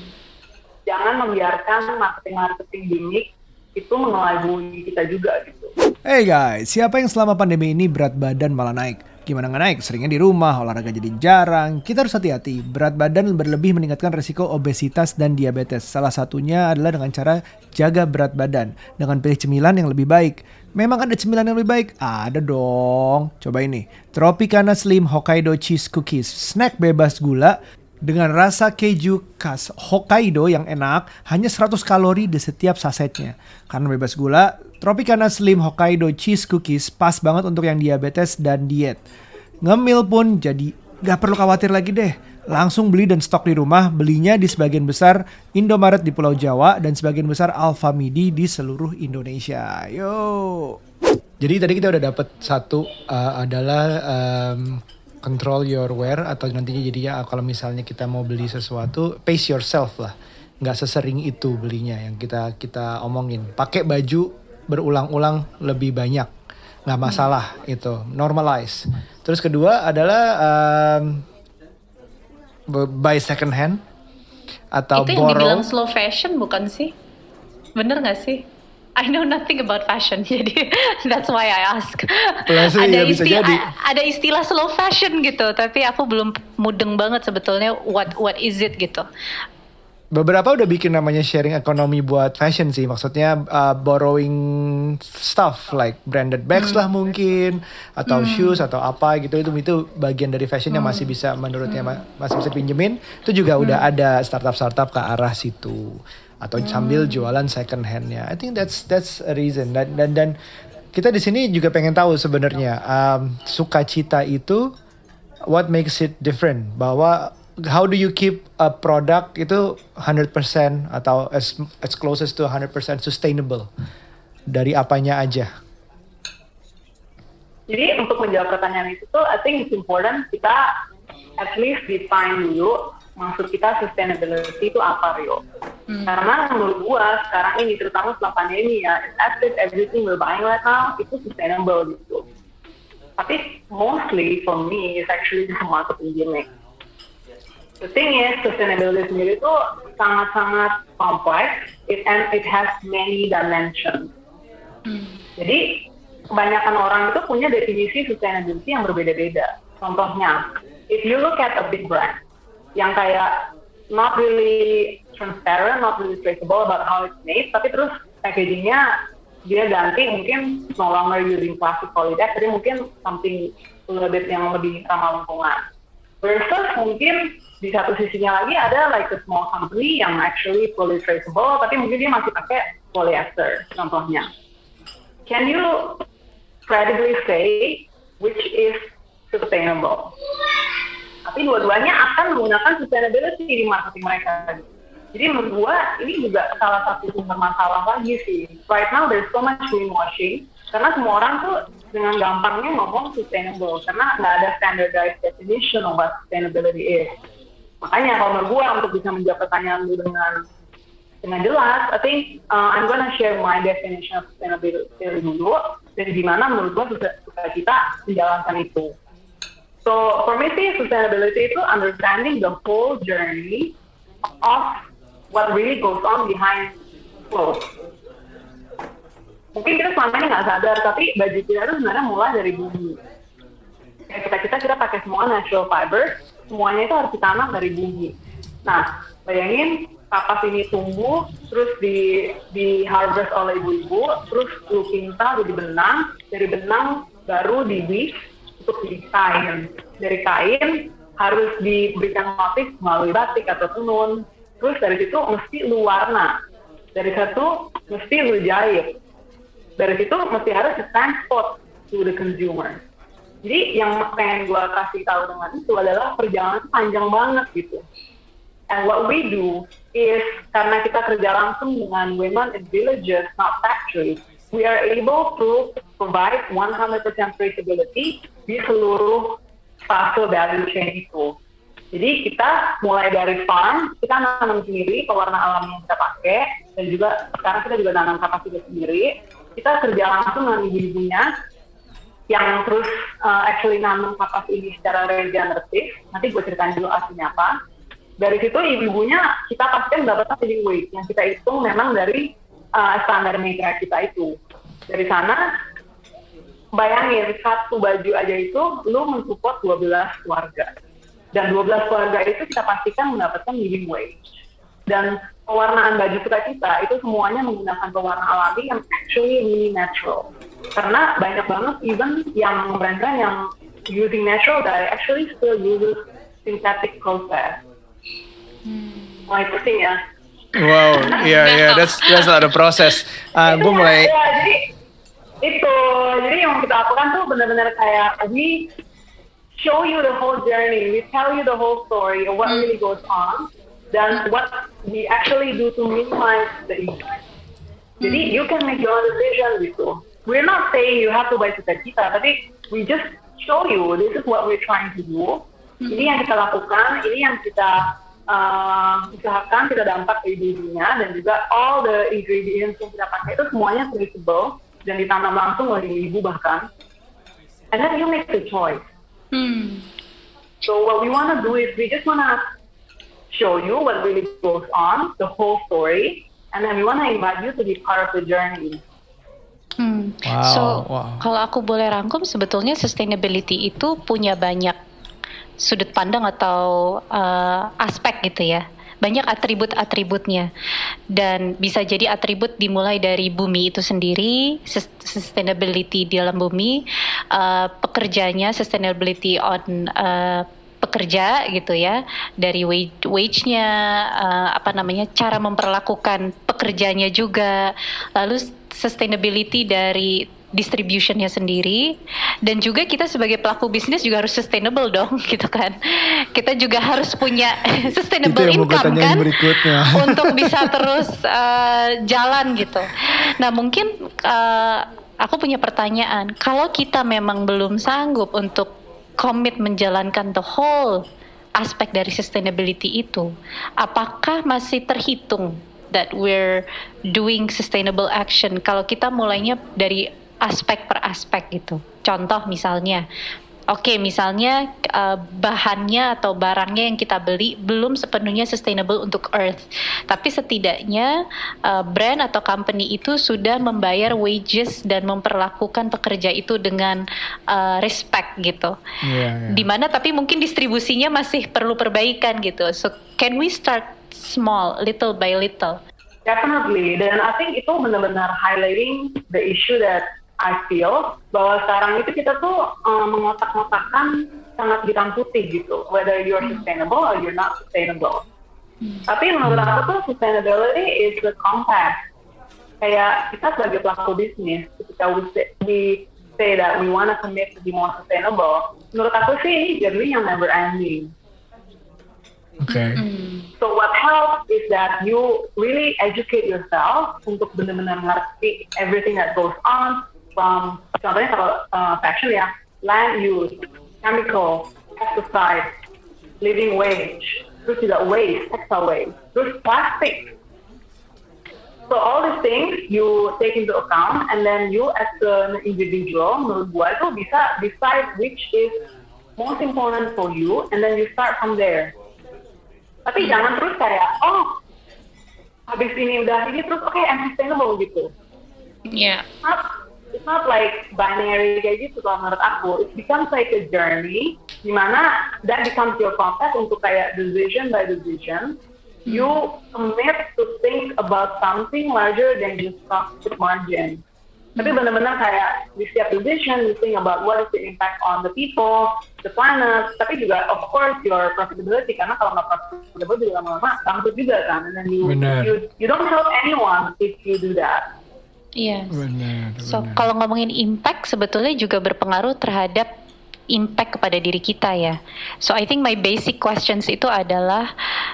jangan membiarkan marketing-marketing gimmick itu mengelabui kita juga gitu. Hey guys, siapa yang selama pandemi ini berat badan malah naik? Gimana nggak naik? Seringnya di rumah, olahraga jadi jarang. Kita harus hati-hati. Berat badan berlebih meningkatkan resiko obesitas dan diabetes. Salah satunya adalah dengan cara jaga berat badan. Dengan pilih cemilan yang lebih baik. Memang ada cemilan yang lebih baik? Ada dong. Coba ini. Tropicana Slim Hokkaido Cheese Cookies. Snack bebas gula dengan rasa keju khas Hokkaido yang enak, hanya 100 kalori di setiap sasetnya. Karena bebas gula, Tropicana Slim Hokkaido Cheese Cookies pas banget untuk yang diabetes dan diet. Ngemil pun jadi gak perlu khawatir lagi deh. Langsung beli dan stok di rumah, belinya di sebagian besar Indomaret di Pulau Jawa dan sebagian besar Alfamidi di seluruh Indonesia. Yo. Jadi tadi kita udah dapet satu uh, adalah um, control your wear atau nantinya jadinya uh, kalau misalnya kita mau beli sesuatu pace yourself lah. Nggak sesering itu belinya yang kita kita omongin. Pakai baju berulang-ulang lebih banyak. Nggak masalah itu. Normalize. Terus kedua adalah um, buy second hand atau itu yang borrow dibilang slow fashion bukan sih? Bener nggak sih? I know nothing about fashion, [laughs] jadi that's why I ask. Plus, ada, ya, bisa istilah, jadi. ada istilah slow fashion gitu, tapi aku belum mudeng banget sebetulnya what what is it gitu. Beberapa udah bikin namanya sharing ekonomi buat fashion sih. Maksudnya uh, borrowing stuff like branded bags lah mungkin atau shoes atau apa gitu. Itu itu bagian dari fashion yang masih bisa menurutnya ma- masih bisa pinjemin itu juga udah ada startup startup ke arah situ. Atau sambil jualan second handnya. I think that's that's a reason. Dan dan dan kita di sini juga pengen tahu sebenarnya um, sukacita itu what makes it different? Bahwa how do you keep a product itu 100% atau as as closest to 100% sustainable dari apanya aja Jadi untuk menjawab pertanyaan itu tuh, I think it's important kita at least define dulu maksud kita sustainability itu apa Rio. Karena menurut gua sekarang ini terutama setelah pandemi ya, as if everything we're buying right now itu sustainable gitu. Tapi mostly for me it's actually just [laughs] a marketing gimmick. The thing is, sustainability sendiri itu sangat-sangat kompleks, it, and it has many dimensions. Jadi kebanyakan orang itu punya definisi sustainability yang berbeda-beda. Contohnya, if you look at a big brand yang kayak not really transparent, not really traceable about how it's made, tapi terus packagingnya dia ganti mungkin no longer using plastic polybag, tapi mungkin something little bit yang lebih ramah lingkungan. Versus mungkin di satu sisinya lagi ada like a small company yang actually fully traceable, tapi mungkin dia masih pakai polyester contohnya. Can you credibly say which is sustainable? Tapi dua-duanya akan menggunakan sustainability di marketing mereka. Jadi menurut ini juga salah satu sumber masalah lagi sih. Right now there's so much greenwashing karena semua orang tuh dengan gampangnya ngomong sustainable karena nggak ada standardized definition of what sustainability is. Makanya kalau menurut gua untuk bisa menjawab pertanyaan lu dengan dengan jelas, I think uh, I'm gonna share my definition of sustainability dulu dan gimana menurut gua bisa, kita menjalankan itu. So for me sih sustainability itu understanding the whole journey of what really goes on behind clothes. Mungkin kita selama ini nggak sadar, tapi baju kita itu sebenarnya mulai dari bumi. Kita kita kita pakai semua natural fiber, semuanya itu harus ditanam dari bumi. Nah, bayangin kapas ini tumbuh, terus di di harvest oleh ibu-ibu, terus lu pinta jadi benang, dari benang baru di weave untuk jadi kain. Dari kain harus diberikan motif melalui batik atau tenun, terus dari situ mesti lu warna dari satu mesti lu jahit dari situ mesti harus transport to the consumer jadi yang pengen gue kasih tahu dengan itu adalah perjalanan panjang banget gitu and what we do is karena kita kerja langsung dengan women in villages not factories we are able to provide 100% traceability di seluruh fase value chain itu jadi kita mulai dari farm, kita nanam sendiri pewarna alam yang kita pakai, dan juga sekarang kita juga nanam kapasitas sendiri. Kita kerja langsung dengan ibu-ibunya, yang terus uh, actually nanam kapas ini secara regeneratif. Nanti gue ceritain dulu aslinya apa. Dari situ ibu-ibunya kita pastikan mendapatkan living weight yang kita hitung memang dari uh, standar mitra kita itu. Dari sana bayangin satu baju aja itu lu mensupport 12 keluarga dan 12 keluarga itu kita pastikan mendapatkan living wage. Dan pewarnaan baju suka kita itu semuanya menggunakan pewarna alami yang actually really natural. Karena banyak banget even yang brand-brand yang using natural dye actually still uses synthetic process. Hmm. Mulai pusing ya. Wow, [laughs] iya yeah, iya, yeah, that's that's a lot of process. Uh, gue mulai. Ya, jadi itu, jadi yang kita lakukan tuh benar-benar kayak we show you the whole journey. We tell you the whole story of what mm. really goes on, then what we actually do to minimize the impact. Jadi mm. you can make your own decision gitu. We're not saying you have to buy cita kita, tapi we just show you this is what we're trying to do. Mm. Ini yang kita lakukan, ini yang kita uh, usahakan kita dampak ke ibu-ibunya dan juga all the ingredients yang kita pakai itu semuanya traceable dan ditanam langsung oleh ibu bahkan. And then you make the choice. Hmm. So what we want to do is we just want to show you what really goes on, the whole story, and then we want to invite you to be part of the journey. Wow, so wow. kalau aku boleh rangkum, sebetulnya sustainability itu punya banyak sudut pandang atau uh, aspek gitu ya. Banyak atribut-atributnya. Dan bisa jadi atribut dimulai dari bumi itu sendiri sustainability di dalam bumi uh, pekerjanya sustainability on uh, pekerja gitu ya. Dari wage wage-nya uh, apa namanya cara memperlakukan pekerjanya juga. Lalu sustainability dari distributionnya sendiri. Dan juga kita sebagai pelaku bisnis juga harus sustainable dong [laughs] gitu kan. Kita juga harus punya [laughs] sustainable income kan? [laughs] untuk bisa terus uh, jalan gitu. Nah mungkin uh, aku punya pertanyaan. Kalau kita memang belum sanggup untuk komit menjalankan the whole aspek dari sustainability itu apakah masih terhitung that we're doing sustainable action kalau kita mulainya dari aspek per aspek gitu. Contoh misalnya, oke okay, misalnya uh, bahannya atau barangnya yang kita beli belum sepenuhnya sustainable untuk earth, tapi setidaknya uh, brand atau company itu sudah membayar wages dan memperlakukan pekerja itu dengan uh, respect gitu. Yeah, yeah. Di mana tapi mungkin distribusinya masih perlu perbaikan gitu. So can we start small, little by little? Definitely, dan I think itu benar-benar highlighting the issue that I feel bahwa sekarang itu kita tuh um, mengotak-ngotakkan sangat hitam putih gitu, whether you're sustainable or you're not sustainable. Hmm. Tapi menurut aku tuh sustainability is the compass. Kayak kita sebagai pelaku bisnis, ketika we say, we say that we want to commit to be more sustainable, menurut aku sih ini journey yang never ending. Oke. Okay. Hmm. So what helps is that you really educate yourself untuk benar-benar ngerti everything that goes on from contohnya kalau uh, fashion ya land use, chemical, pesticide, living wage, terus juga waste, textile waste, terus plastic. So all these things you take into account and then you as an individual menurut gua itu bisa decide which is most important for you and then you start from there. Tapi jangan terus kayak, oh, habis ini udah ini terus oke okay, I'm sustainable gitu. Yeah. It's not, it's not like binary kayak gitu kalau menurut aku. It becomes like a journey di mana that becomes your compass untuk kayak decision by decision. You commit to think about something larger than just profit margin. Tapi benar-benar kayak di setiap decision, you think about what is the impact on the people, the planet, tapi juga of course your profitability karena kalau nggak profitable juga lama-lama bangkrut juga kan. And then you, Benar. you you don't help anyone if you do that. Iya. Benar, So kalau ngomongin impact sebetulnya juga berpengaruh terhadap impact kepada diri kita ya. So I think my basic questions itu adalah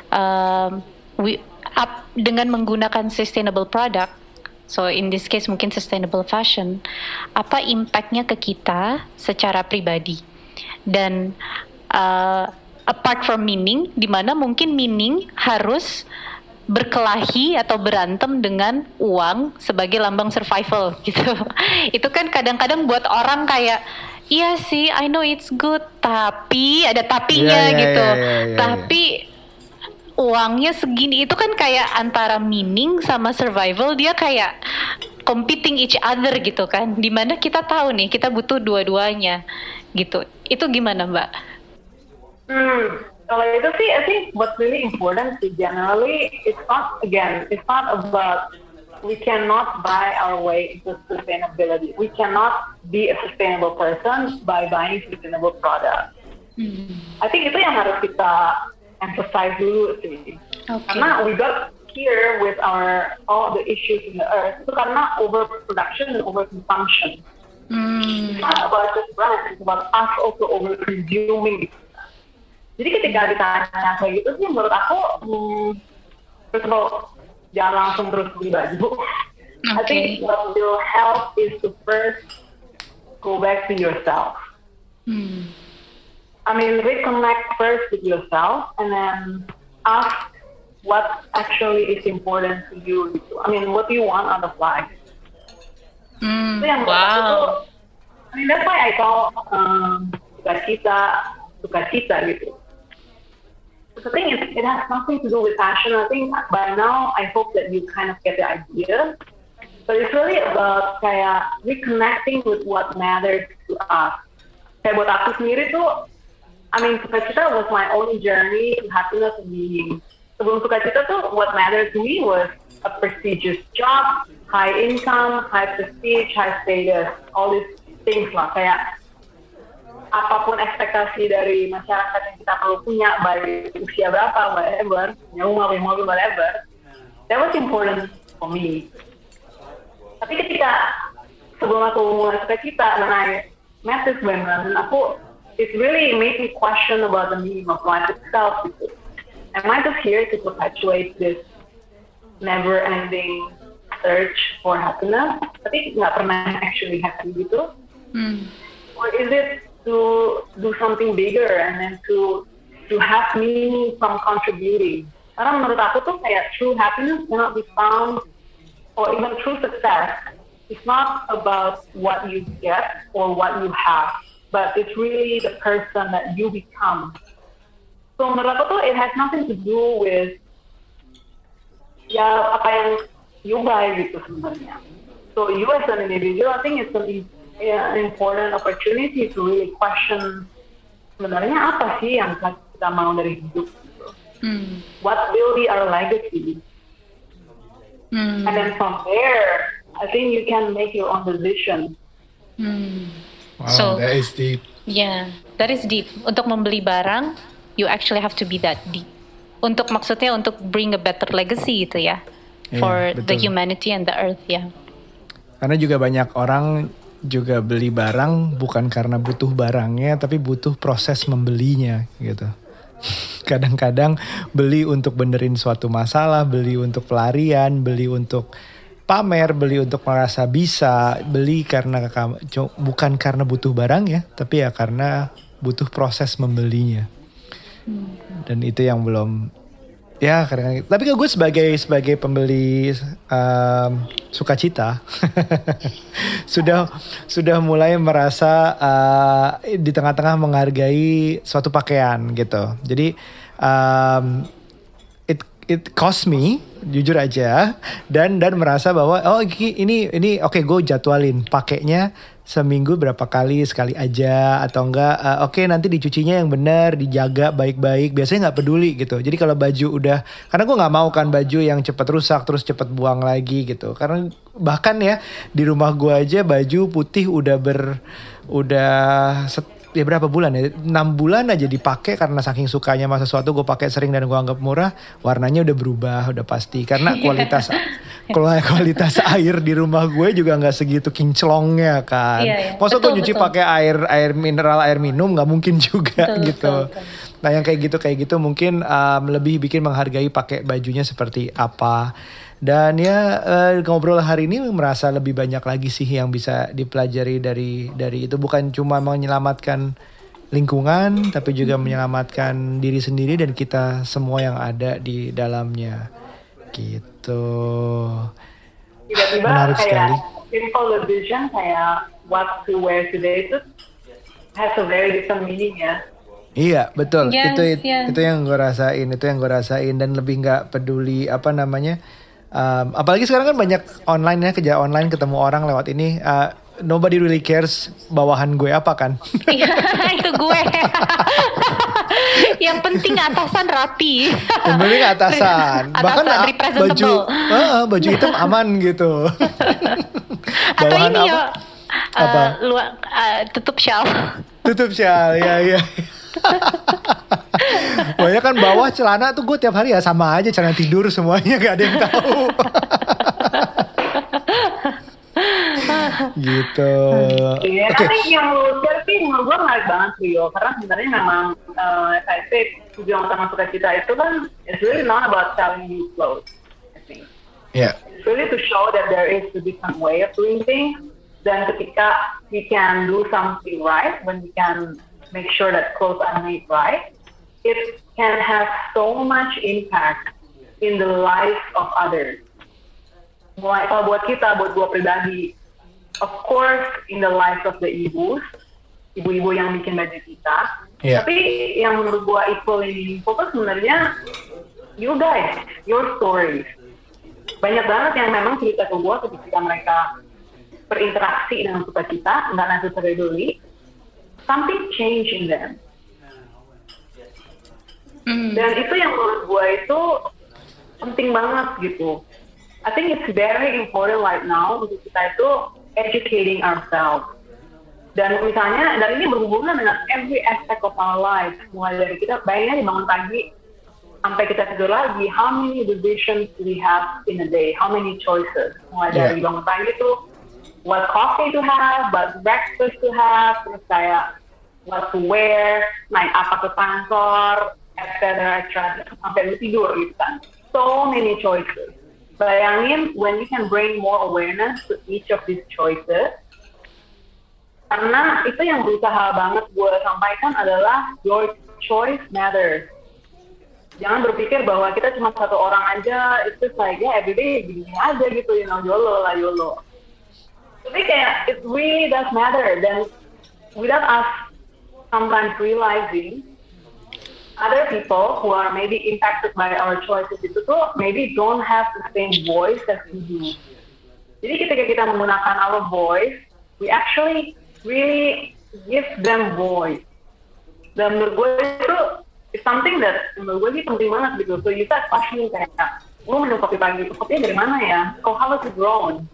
um, we, up, dengan menggunakan sustainable product. So in this case mungkin sustainable fashion, apa impactnya ke kita secara pribadi dan uh, apart from meaning, di mana mungkin meaning harus berkelahi atau berantem dengan uang sebagai lambang survival [laughs] gitu. Itu kan kadang-kadang buat orang kayak iya sih, I know it's good, tapi ada tapinya iya, gitu. iya, iya, iya, tapi uangnya segini itu kan kayak antara meaning sama survival dia kayak competing each other gitu kan. Di mana kita tahu nih kita butuh dua-duanya gitu. Itu gimana Mbak? Hmm, kalau itu sih, I think what's really important is generally, it's not, again, it's not about, we cannot buy our way into sustainability. We cannot be a sustainable person by buying sustainable products. I think itu yang harus kita emphasize dulu sih. Oke. Karena we got here with our, all the issues in the earth, itu karena overproduction and overconsumption. Hmm. It's not about just brand, it's about us also over consuming. Jadi ketika ditanya kayak gitu sih menurut aku, hmm, first of all, jangan langsung terus beli baju. I think what will help is to first go back to yourself. Hmm. I mean, reconnect first with yourself and then ask what actually is important to you. I mean, what do you want out of life? Yang menurut aku Wow. I mean, that's why I call um, sukacita, sukacita gitu. The thing is, it has nothing to do with passion. I think by now, I hope that you kind of get the idea. But it's really about kayak reconnecting with what matters to us. Kayak buat aku sendiri tuh, I mean, sukacita was my own journey to happiness and meaning. Sebelum sukacita tuh, what mattered to me was a prestigious job, high income, high prestige, high status, all these things lah. Kayak apa pun ekspektasi dari masyarakat yang kita perlu punya, baik usia berapa, whatever, punya rumah, mobil, whatever, that was important for me. Tapi ketika sebelum aku mulai sukacita, when I met aku, it really made me question about the meaning of life itself. Am I just here to perpetuate this never-ending search for happiness? Tapi nggak pernah actually happy gitu. Hmm. or is it to do something bigger and then to to have meaning from contributing? Karena menurut aku tuh kayak true happiness cannot be found or even true success. It's not about what you get or what you have, but it's really the person that you become. So menurut aku tuh it has nothing to do with ya apa yang you buy gitu sebenarnya. So you as an individual, I think it's an, yeah, an important opportunity to really question sebenarnya apa sih yang kita mau dari hidup. Gitu. Hmm. What will be our legacy? Hmm. And then from there, I think you can make your own decision. Hmm. Wow, So- that is deep. Yeah, that is deep. Untuk membeli barang, you actually have to be that deep. Untuk maksudnya untuk bring a better legacy gitu ya, Iya, for the betul. humanity and the earth ya. Karena juga banyak orang juga beli barang bukan karena butuh barangnya, tapi butuh proses membelinya gitu. [laughs] kadang-kadang beli untuk benerin suatu masalah, beli untuk pelarian, beli untuk pamer, beli untuk merasa bisa, beli karena bukan karena butuh barang ya, tapi ya karena butuh proses membelinya. Dan itu yang belum ya kadang, -kadang tapi gue sebagai sebagai pembeli um, sukacita [laughs] sudah sudah mulai merasa uh, di tengah-tengah menghargai suatu pakaian gitu jadi um, it it cost me jujur aja dan dan merasa bahwa oh ini ini oke okay, gue jadwalin. Pakainya seminggu berapa kali sekali aja atau enggak uh, oke okay, nanti dicucinya yang benar dijaga baik-baik. Biasanya nggak peduli gitu. Jadi kalau baju udah karena gue nggak mau kan baju yang cepat rusak terus cepat buang lagi gitu. Karena bahkan ya di rumah gue aja baju putih udah ber udah set, ya berapa bulan ya 6 bulan aja dipakai karena saking sukanya sama sesuatu gue pakai sering dan gue anggap murah warnanya udah berubah udah pasti karena kualitas kalau kualitas [laughs] air di rumah gue juga nggak segitu kinclongnya kan. Iya, iya. Masa gue nyuci pakai air air mineral air minum nggak mungkin [laughs] juga betul, gitu. Betul, betul. Nah yang kayak gitu kayak gitu mungkin um, lebih bikin menghargai pakai bajunya seperti apa. Dan ya uh, ngobrol hari ini merasa lebih banyak lagi sih yang bisa dipelajari dari dari itu bukan cuma menyelamatkan lingkungan tapi juga menyelamatkan diri sendiri dan kita semua yang ada di dalamnya gitu. Tiba-tiba Menarik kayak sekali. simple vision kayak what to wear today itu has a very different meaning ya. Iya betul yes, itu yes. itu yang gue rasain itu yang gue rasain dan lebih nggak peduli apa namanya um, apalagi sekarang kan banyak online ya kerja online ketemu orang lewat ini. Uh, nobody really cares bawahan gue apa kan? Iya, [laughs] itu gue. Yang penting atasan rapi. Yang penting atasan, bahkan atasan, baju uh, baju hitam aman gitu. [laughs] Bawahan Atau ini apa, ya, apa? Uh, luar, uh, tutup shawl tutup shawl ya ya [laughs] Banyak kan bawah celana tuh gue tiap hari ya sama aja celana tidur semuanya gak ada yang tahu. [laughs] gitu. Iya, okay. tapi yang lu share sih menurut gue menarik banget Rio. Karena sebenarnya memang uh, saya sih tujuan utama suka kita itu kan it's really not about selling new clothes. I think. Yeah. It's really to show that there is a different way of doing things. Dan ketika we can do something right, when we can make sure that clothes are made right, it can have so much impact in the life of others. Mulai kalau buat kita, buat gue pribadi, of course in the life of the ibu, ibu-ibu yang bikin baju kita. Yeah. Tapi yang menurut gue equally meaningful tuh sebenarnya you guys, your stories. Banyak banget yang memang cerita ke gue ketika mereka berinteraksi dengan suka kita, nggak necessarily something change in them. Mm. Dan itu yang menurut gue itu penting banget gitu. I think it's very important right now untuk kita itu educating ourselves. Dan misalnya, dan ini berhubungan dengan every aspect of our life. Mulai dari kita bayangnya dibangun pagi, sampai kita tidur lagi, how many decisions we have in a day, how many choices. Mulai yeah. dari bangun pagi itu, what coffee to have, what breakfast to have, terus kayak what to wear, naik apa ke kantor, etc. etc. sampai lu tidur gitu kan. So many choices. Bayangin when you can bring more awareness to each of these choices, karena itu yang berusaha banget gue sampaikan adalah your choice matters. Jangan berpikir bahwa kita cuma satu orang aja, itu saja everyday gini aja gitu, you know, YOLO lah YOLO. Tapi kayak it really does matter dan without us sometimes realizing other people who are maybe impacted by our choices itu tuh maybe don't have the same voice as we do. Jadi ketika kita menggunakan our voice, we actually really give them voice. Dan menurut gue itu is something that menurut gue sih penting banget gitu. So you start questioning kayak, lu minum kopi pagi, kopinya dari mana ya? Oh, how was it grown?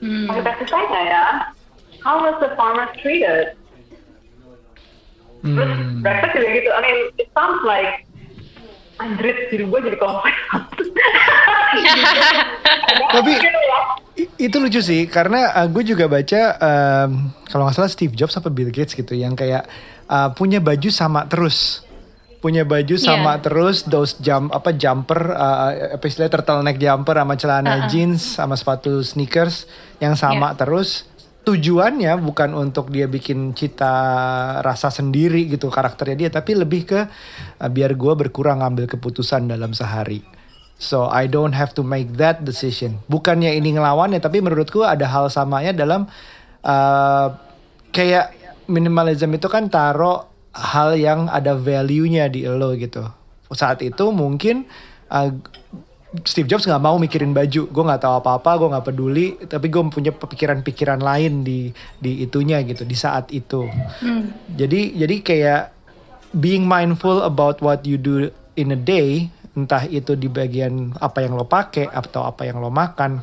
Hmm. Pakai pesticide ya? How was the farmer treated? Terus hmm. breakfast juga gitu. I mean, it sounds like Android diri gue jadi kompleks. [laughs] Tapi itu lucu sih karena uh, gue juga baca um, kalau nggak salah Steve Jobs apa Bill Gates gitu yang kayak uh, punya baju sama terus punya baju sama Iya. terus those jump apa jumper uh, apa istilahnya turtleneck jumper sama celana Uh-uh. jeans sama sepatu sneakers yang sama Iya. terus tujuannya bukan untuk dia bikin cita rasa sendiri gitu karakternya dia tapi lebih ke uh, biar gue berkurang ngambil keputusan dalam sehari so I don't have to make that decision bukannya ini ngelawan ya tapi menurutku ada hal samanya dalam uh, kayak minimalism itu kan taruh hal yang ada value-nya di lo gitu. Saat itu mungkin uh, Steve Jobs nggak mau mikirin baju, gue nggak tahu apa-apa, gue nggak peduli, tapi gue punya pikiran-pikiran lain di di itunya gitu di saat itu. Jadi jadi kayak being mindful about what you do in a day, entah itu di bagian apa yang lo pakai atau apa yang lo makan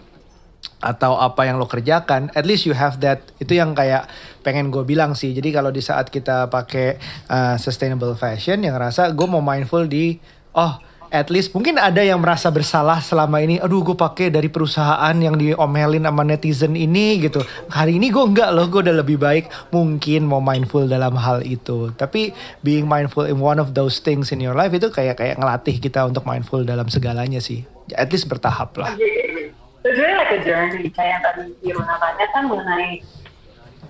atau apa yang lo kerjakan, at least you have that. Itu yang kayak pengen gue bilang sih. Jadi kalau di saat kita pakai uh, sustainable fashion, yang ngerasa gue mau mindful di, oh at least mungkin ada yang merasa bersalah selama ini. Aduh gue pakai dari perusahaan yang diomelin sama netizen ini gitu. Hari ini gue enggak loh, gue udah lebih baik. Mungkin mau mindful dalam hal itu. Tapi being mindful in one of those things in your life itu kayak kayak ngelatih kita untuk mindful dalam segalanya sih. At least bertahap lah. Really like a journey. Kayak tadi Iruna tanya kan mengenai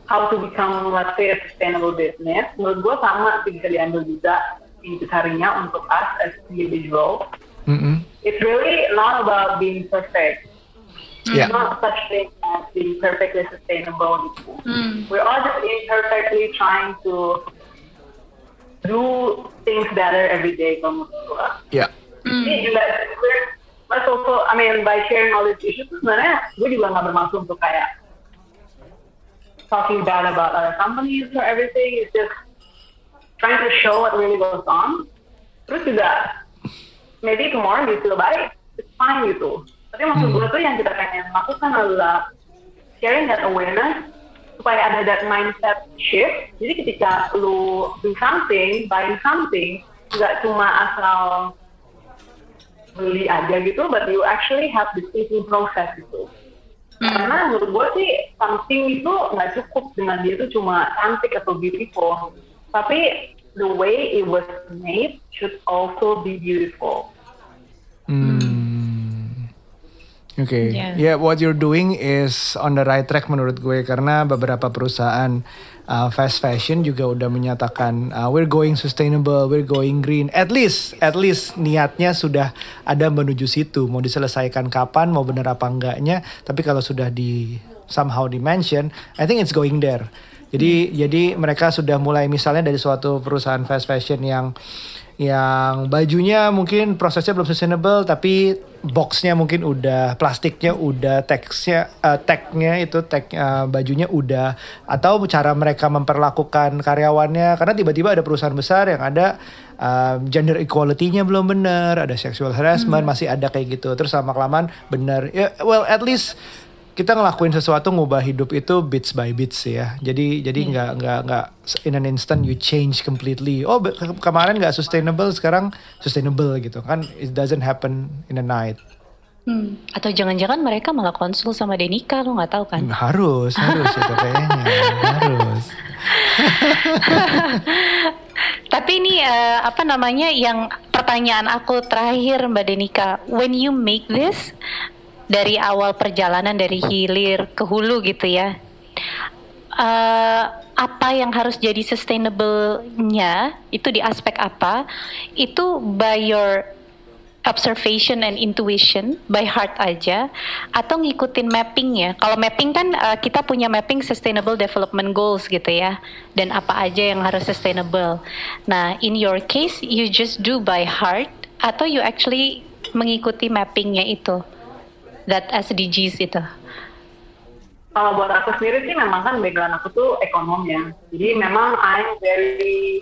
how to become, let's say, a sustainable business. Menurut gue sama sih bisa diambil juga intisarinya untuk us as individual. Mm-mm. It's really not about being perfect. Yeah. It's not such thing as being perfectly sustainable. Hmm. We're all just imperfectly trying to do things better every day gue. Ya. Ini juga let's also, I mean, by sharing all these issues, sebenarnya gue juga nggak bermaksud untuk kayak talking bad about other companies or everything. It's just trying to show what really goes on. Terus juga, maybe tomorrow you feel baik, it's fine gitu. Tapi maksud gue tuh yang kita pengen lakukan adalah sharing that awareness supaya ada that mindset shift. Jadi ketika lu do something, buying something, nggak cuma asal beli aja gitu, but you actually have this thinking process gitu. Karena menurut gue sih something itu nggak cukup dengan dia itu cuma cantik atau beautiful, tapi the way it was made should also be beautiful. Hmm. Oke, Yeah. ya what you're doing is on the right track menurut gue karena beberapa perusahaan uh, fast fashion juga udah menyatakan uh, we're going sustainable, we're going green. At least, at least niatnya sudah ada menuju situ. Mau diselesaikan kapan, mau bener apa enggaknya. Tapi kalau sudah di somehow dimension, I think it's going there. Jadi jadi mereka sudah mulai misalnya dari suatu perusahaan fast fashion yang yang bajunya mungkin prosesnya belum sustainable tapi boxnya mungkin udah plastiknya udah teksnya eh, tagnya itu tag eh, bajunya udah. Atau cara mereka memperlakukan karyawannya karena tiba-tiba ada perusahaan besar yang ada eh, gender equality-nya belum benar ada sexual harassment masih ada kayak gitu. Terus sama kelamaan benar. Ya well at least kita ngelakuin sesuatu ngubah hidup itu bits by bits ya. Jadi jadi nggak nggak nggak in an instant you change completely. Oh ke- kemarin nggak sustainable sekarang sustainable gitu kan. It doesn't happen in a night. Hmm. Atau jangan-jangan mereka malah konsul sama Denika, lo nggak tahu kan? Harus harus itu kayaknya [laughs] harus. [laughs] Tapi ini eh, apa namanya yang pertanyaan aku terakhir Mbak Denika, when you make this dari awal perjalanan dari hilir ke hulu gitu ya, eh, apa yang harus jadi sustainable-nya itu di aspek apa? Itu by your observation and intuition by heart aja atau ngikutin mappingnya. Kalau mapping kan uh, kita punya mapping sustainable development goals gitu ya dan apa aja yang harus sustainable. Nah in your case you just do by heart atau you actually mengikuti mappingnya itu that SDGs itu Kalau buat aku sendiri sih memang kan background aku tuh ekonom ya. Jadi memang I'm very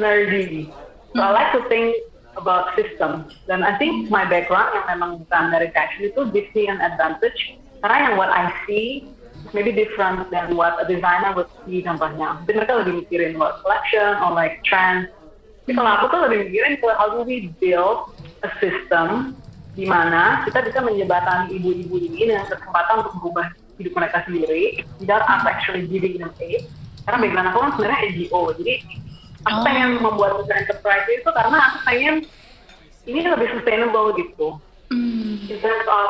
nerdy. So I like to think about system. Dan I think my background yang memang bukan dari fashion itu gives me an advantage. Karena yang what I see maybe different than what a designer would see contohnya. Mungkin mereka lebih mikirin what collection or like trends. Tapi kalau aku tuh lebih mikirin how do we build a system di mana kita bisa menjembatani ibu-ibu ini dengan kesempatan untuk merubah hidup mereka sendiri without us actually giving them aid. Karena background aku kan sebenarnya NGO, jadi Aku Oh. pengen membuat usaha enterprise itu karena aku pengen ini lebih sustainable gitu. Hmm. in terms of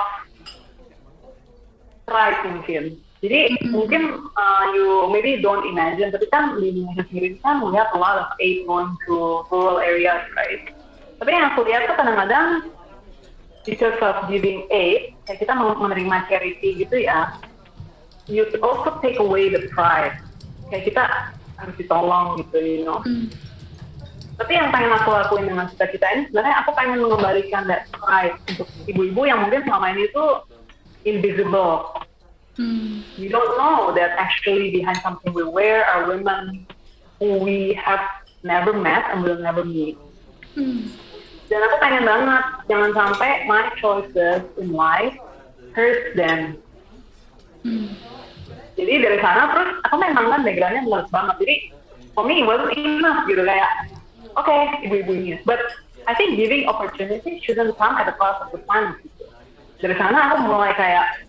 pride mungkin. Jadi mungkin uh, you maybe don't imagine, tapi kan di Indonesia sendiri kan we have a lot of aid going to rural areas, right? Tapi yang aku lihat tuh kadang-kadang because of giving aid, kayak kita mau menerima charity gitu ya, you also take away the pride. Kayak kita harus ditolong gitu, you know. Tapi yang pengen aku lakuin dengan cita-cita ini sebenarnya aku pengen mengembalikan that pride untuk ibu-ibu yang mungkin selama ini tuh invisible. Hmm. We don't know that actually behind something we wear are women who we have never met and will never meet. Hmm. Dan aku pengen banget jangan sampai my choices in life hurt them. Jadi dari sana terus aku memang kan backgroundnya luas banget. Jadi for me it wasn't enough gitu kayak oke ibu-ibu ini. But I think giving opportunity shouldn't come at the cost of the planet. Gitu. Dari sana aku mulai kayak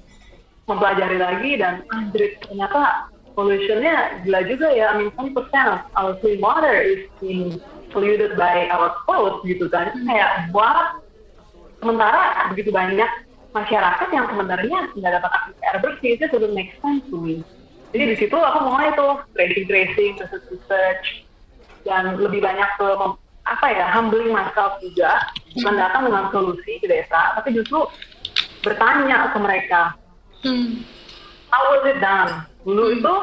mempelajari lagi dan anjir ternyata pollutionnya gila juga ya. I mean 20% of our clean water is being polluted by our clothes gitu kan. Kayak what? Sementara begitu banyak masyarakat yang sebenarnya nggak dapat akses air bersih itu doesn't make sense to me. Jadi di situ aku mulai tuh tracing tracing, research research dan lebih banyak ke apa ya humbling myself juga bukan datang dengan solusi ke desa tapi justru bertanya ke mereka Hmm. how was it done dulu itu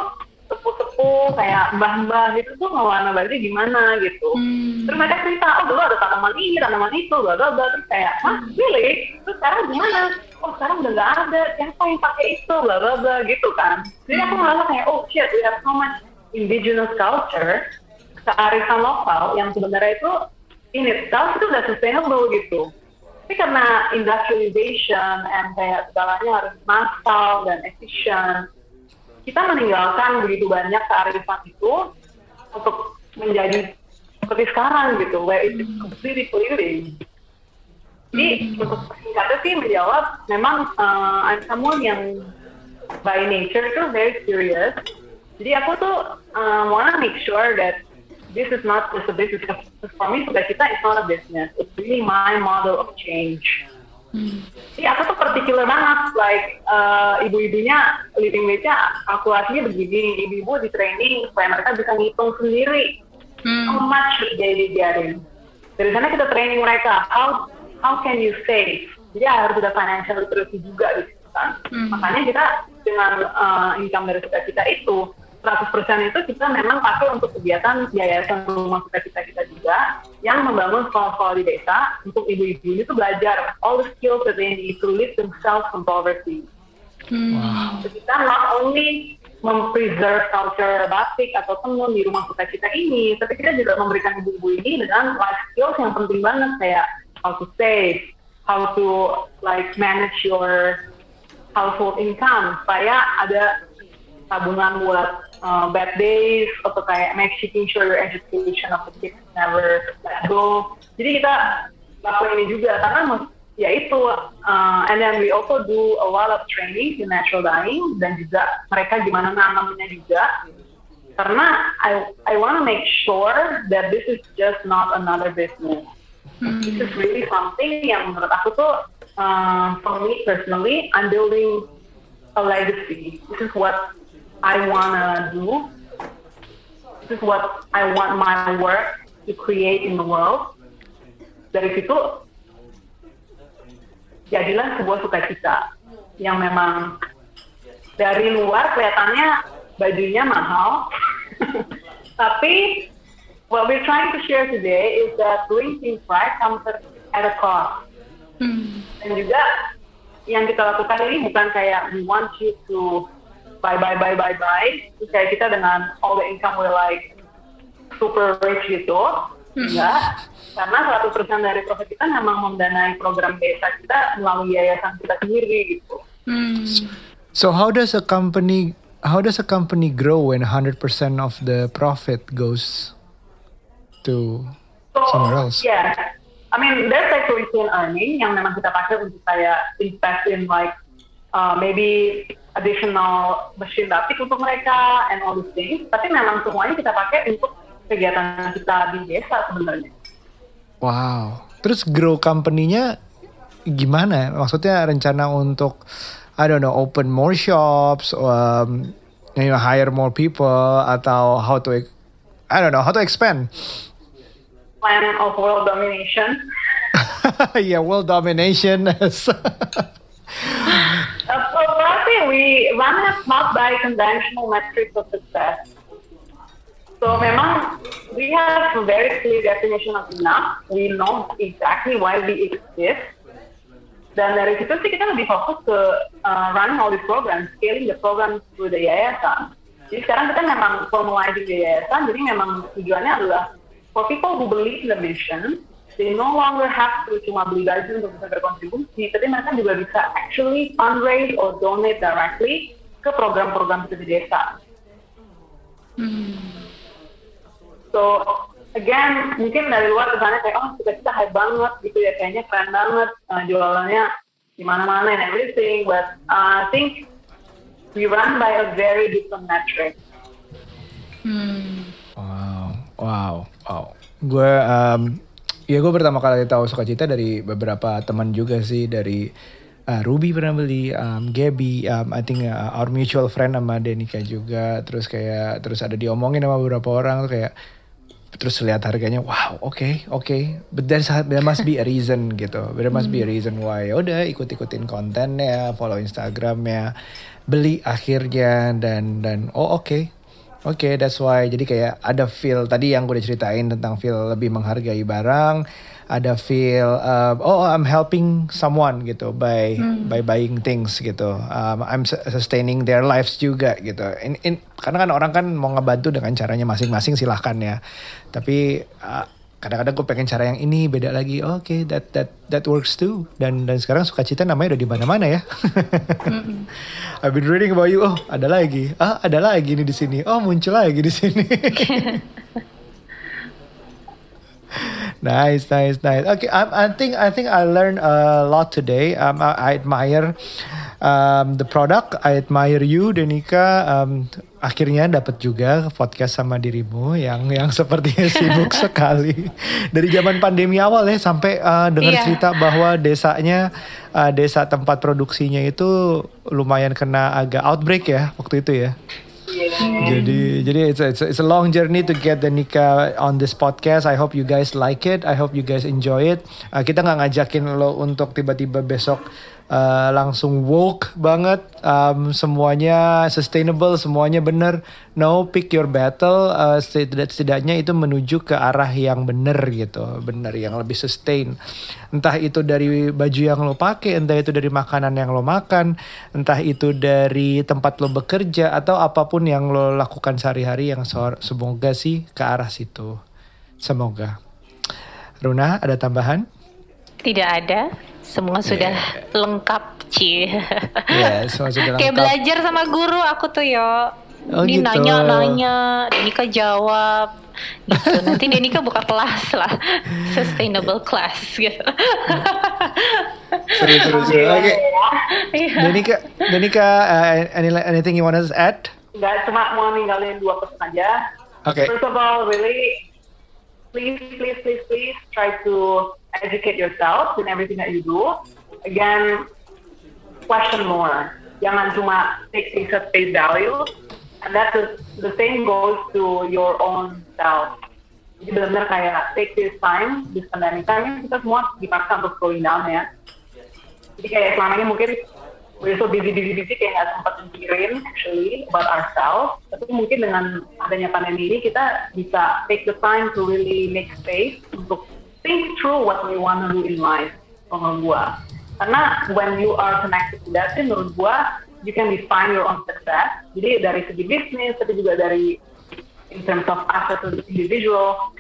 sepuh-sepuh kayak mbah-mbah gitu tuh ngewarna baju gimana gitu. Hmm. terus mereka cerita oh dulu ada tanaman ini tanaman itu bla bla bla. Terus kayak hah really? Terus sekarang gimana? Oh sekarang udah nggak ada siapa yang pakai itu? bla bla bla gitu kan. Jadi aku merasa kayak oh shit we have so much indigenous culture kearifan lokal yang sebenarnya itu in itself itu udah sustainable gitu. Tapi karena industrialization and kayak segalanya harus massal dan efisien kita meninggalkan begitu banyak kearifan itu untuk menjadi seperti sekarang gitu, where it's completely polluting. Jadi untuk singkatnya sih menjawab, memang uh, I'm someone yang by nature itu very curious. Jadi aku tuh uh, wanna make sure that this is not just a business. For me, sudah kita it's not a business. It's really my model of change. Jadi aku tuh particular banget, like uh, ibu-ibunya living wage-nya kalkulasinya begini, ibu-ibu di training supaya mereka bisa ngitung sendiri how Hmm. much should they getting. Dari sana kita training mereka, how how can you save. Jadi harus ada financial literacy juga di situ kan. Makanya kita dengan uh, income dari kita kita itu 100% itu kita memang pakai untuk kegiatan yayasan rumah kita kita kita juga yang membangun sekolah-sekolah di desa untuk ibu-ibu ini tuh belajar all the skills that they need to lift themselves from poverty. Hmm. So, kita not only mempreserve culture batik atau tenun di rumah kita kita ini, tapi kita juga memberikan ibu-ibu ini dengan life skills yang penting banget kayak how to save, how to like manage your household income supaya ada tabungan buat uh, bad days atau kayak making sure your education of the kids never let go. Jadi kita lakukan ini juga karena ya itu uh, and then we also do a lot of training in natural dyeing dan juga mereka gimana nanamnya juga karena I I want to make sure that this is just not another business. This is really something yang menurut aku tuh uh, for me personally I'm building a legacy. This is what I wanna do. This is what I want my work to create in the world. Dari situ jadilah sebuah sukacita yang memang dari luar kelihatannya bajunya mahal, [laughs] tapi what we're trying to share today is that doing things right comes at a cost. Hmm. Dan juga yang kita lakukan ini bukan kayak we want you to buy buy buy buy buy. Terus kayak kita dengan all the income we're like super rich gitu. Enggak. Karena 100% dari profit kita memang mendanai program desa kita melalui yayasan kita sendiri gitu. Hmm. So how does a company how does a company grow when 100% of the profit goes to So, somewhere else? Yeah. I mean, there's like return earning yang memang kita pakai untuk kayak invest in like uh, maybe additional machine batik untuk mereka and all these things. Tapi memang semuanya kita pakai untuk kegiatan kita di desa sebenarnya. Wow. Terus grow company-nya gimana? Maksudnya rencana untuk I don't know open more shops, um, you know, hire more people atau how to I don't know how to expand. Plan of world domination. [laughs] yeah, world domination. [laughs] Uh, so berarti we run it not by conventional metrics of success. So memang we have a very clear definition of enough. We know exactly why we exist. Dan dari situ sih kita lebih fokus ke uh, running all these programs, scaling the program through the yayasan. Jadi sekarang kita memang formalizing the yayasan, jadi memang tujuannya adalah for people who believe in the mission, they no longer have to cuma beli baju untuk bisa berkontribusi, tapi mereka juga bisa actually fundraise or donate directly ke program-program di desa. So again, mungkin dari luar kesannya kayak oh kita kita hype banget gitu ya, kayaknya keren banget uh, jualannya di mana-mana and everything, but uh, I think we run by a very different metric. Wow, wow, wow. Gue, um, ya gue pertama kali tahu sukacita dari beberapa teman juga sih dari uh, Ruby pernah beli, um, Gabby, um, I think uh, our mutual friend sama Denika juga. Terus kayak terus ada diomongin sama beberapa orang tuh kayak terus lihat harganya wow oke okay, oke okay. but there's there must be a reason gitu there must be a reason why Ya udah ikut ikutin kontennya follow instagramnya beli akhirnya dan dan oh oke okay. Oke, that's why. Jadi kayak ada feel tadi yang gue udah ceritain tentang feel lebih menghargai barang, ada feel uh, oh I'm helping someone gitu by by buying things gitu. Um, I'm su- sustaining their lives juga gitu. In, in, karena kan orang kan mau ngebantu dengan caranya masing-masing silahkan ya. Tapi uh, kadang-kadang gue pengen cara yang ini beda lagi. Oke, that that that works too. Dan dan sekarang sukacita namanya udah di mana-mana ya. I've been reading about you. Oh, ada lagi. Ah, ada lagi nih di sini. Oh, muncul lagi di sini. [laughs] nice, nice, nice. Okay, I, I think I think I learned a lot today. Um, I, I admire um, the product. I admire you, Denika. Um, akhirnya dapat juga podcast sama dirimu yang yang sepertinya [laughs] sibuk sekali dari zaman pandemi awal ya sampai uh, dengar Iya. cerita bahwa desanya uh, desa tempat produksinya itu lumayan kena agak outbreak ya waktu itu ya. Jadi jadi it's a, it's, a, it's a long journey to get the Nika on this podcast. I hope you guys like it. I hope you guys enjoy it. Uh, kita nggak ngajakin lo untuk tiba-tiba besok uh, langsung woke banget. Um, semuanya sustainable, semuanya bener. No, pick your battle. Uh, setidak- setidaknya itu menuju ke arah yang bener gitu, bener yang lebih sustain. Entah itu dari baju yang lo pakai, entah itu dari makanan yang lo makan, entah itu dari tempat lo bekerja atau apa pun yang lo lakukan sehari-hari yang semoga sih ke arah situ. Semoga. Runa, ada tambahan? Tidak ada, semua sudah lengkap, Ci. Ya, semua sudah Kayak lengkap. belajar sama guru aku tuh yo. Oh, Ini gitu. nanya-nanya, Denika jawab gitu. Nanti Denika buka kelas lah, [laughs] sustainable class gitu. Seru, seru, seru. Oke. Iya. Denika, Denika, uh, any, anything you want to add? Nggak cuma mau ninggalin dua pesan aja. Oke. First of all, really, please, please, please, please try to educate yourself in everything that you do. Again, question more. Jangan cuma take things at face value. And that's the, the same goes to your own self. Jadi benar-benar kayak take this time, this pandemic time, kita semua dipaksa untuk slowing down ya. Jadi kayak selama ini mungkin we're so busy, busy, busy kayak nggak sempat mikirin actually about ourselves. Tapi mungkin dengan adanya pandemi ini kita bisa take the time to really make space untuk think through what we want to do in life. Menurut gua. Karena when you are connected to that, sih menurut gua you can define your own success. Jadi dari segi bisnis, tapi juga dari in terms of us as individual,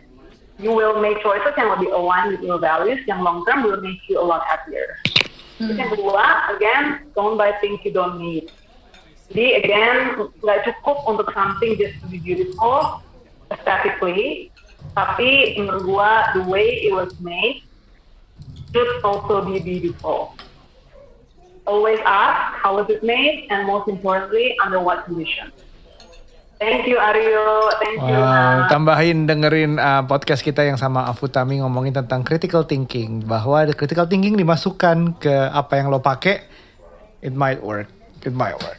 you will make choices yang lebih align with your values, yang long term will make you a lot happier. Terus yang kedua, again, don't buy things you don't need. Jadi again, nggak cukup untuk something just to be beautiful aesthetically, tapi menurut gua the way it was made should also be beautiful. Always ask how was it made, and most importantly, under what conditions. Thank you Aryo, thank you. Wow, tambahin dengerin uh, podcast kita yang sama Afutami ngomongin tentang critical thinking bahwa the critical thinking dimasukkan ke apa yang lo pakai it might work it might work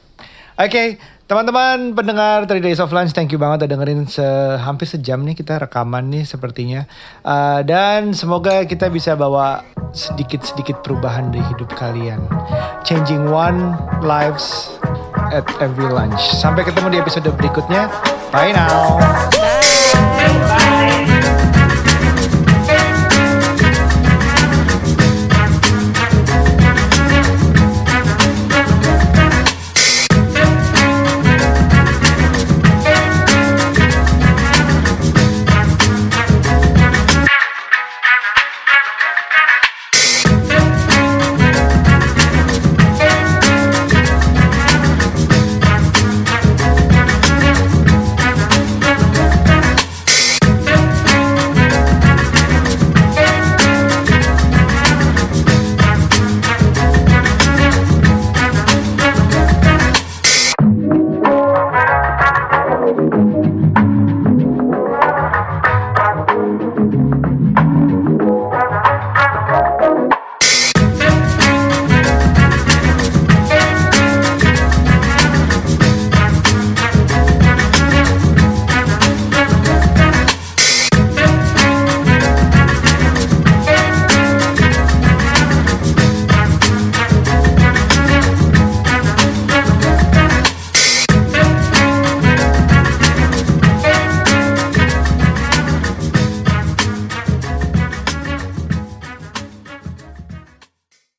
Oke, teman-teman pendengar 3 Days of Lunch, thank you banget udah dengerin se hampir sejam nih kita rekaman nih sepertinya. Uh, dan semoga kita bisa bawa sedikit-sedikit perubahan di hidup kalian. Changing one lives at every lunch. Sampai ketemu di episode berikutnya. Bye now. Bye.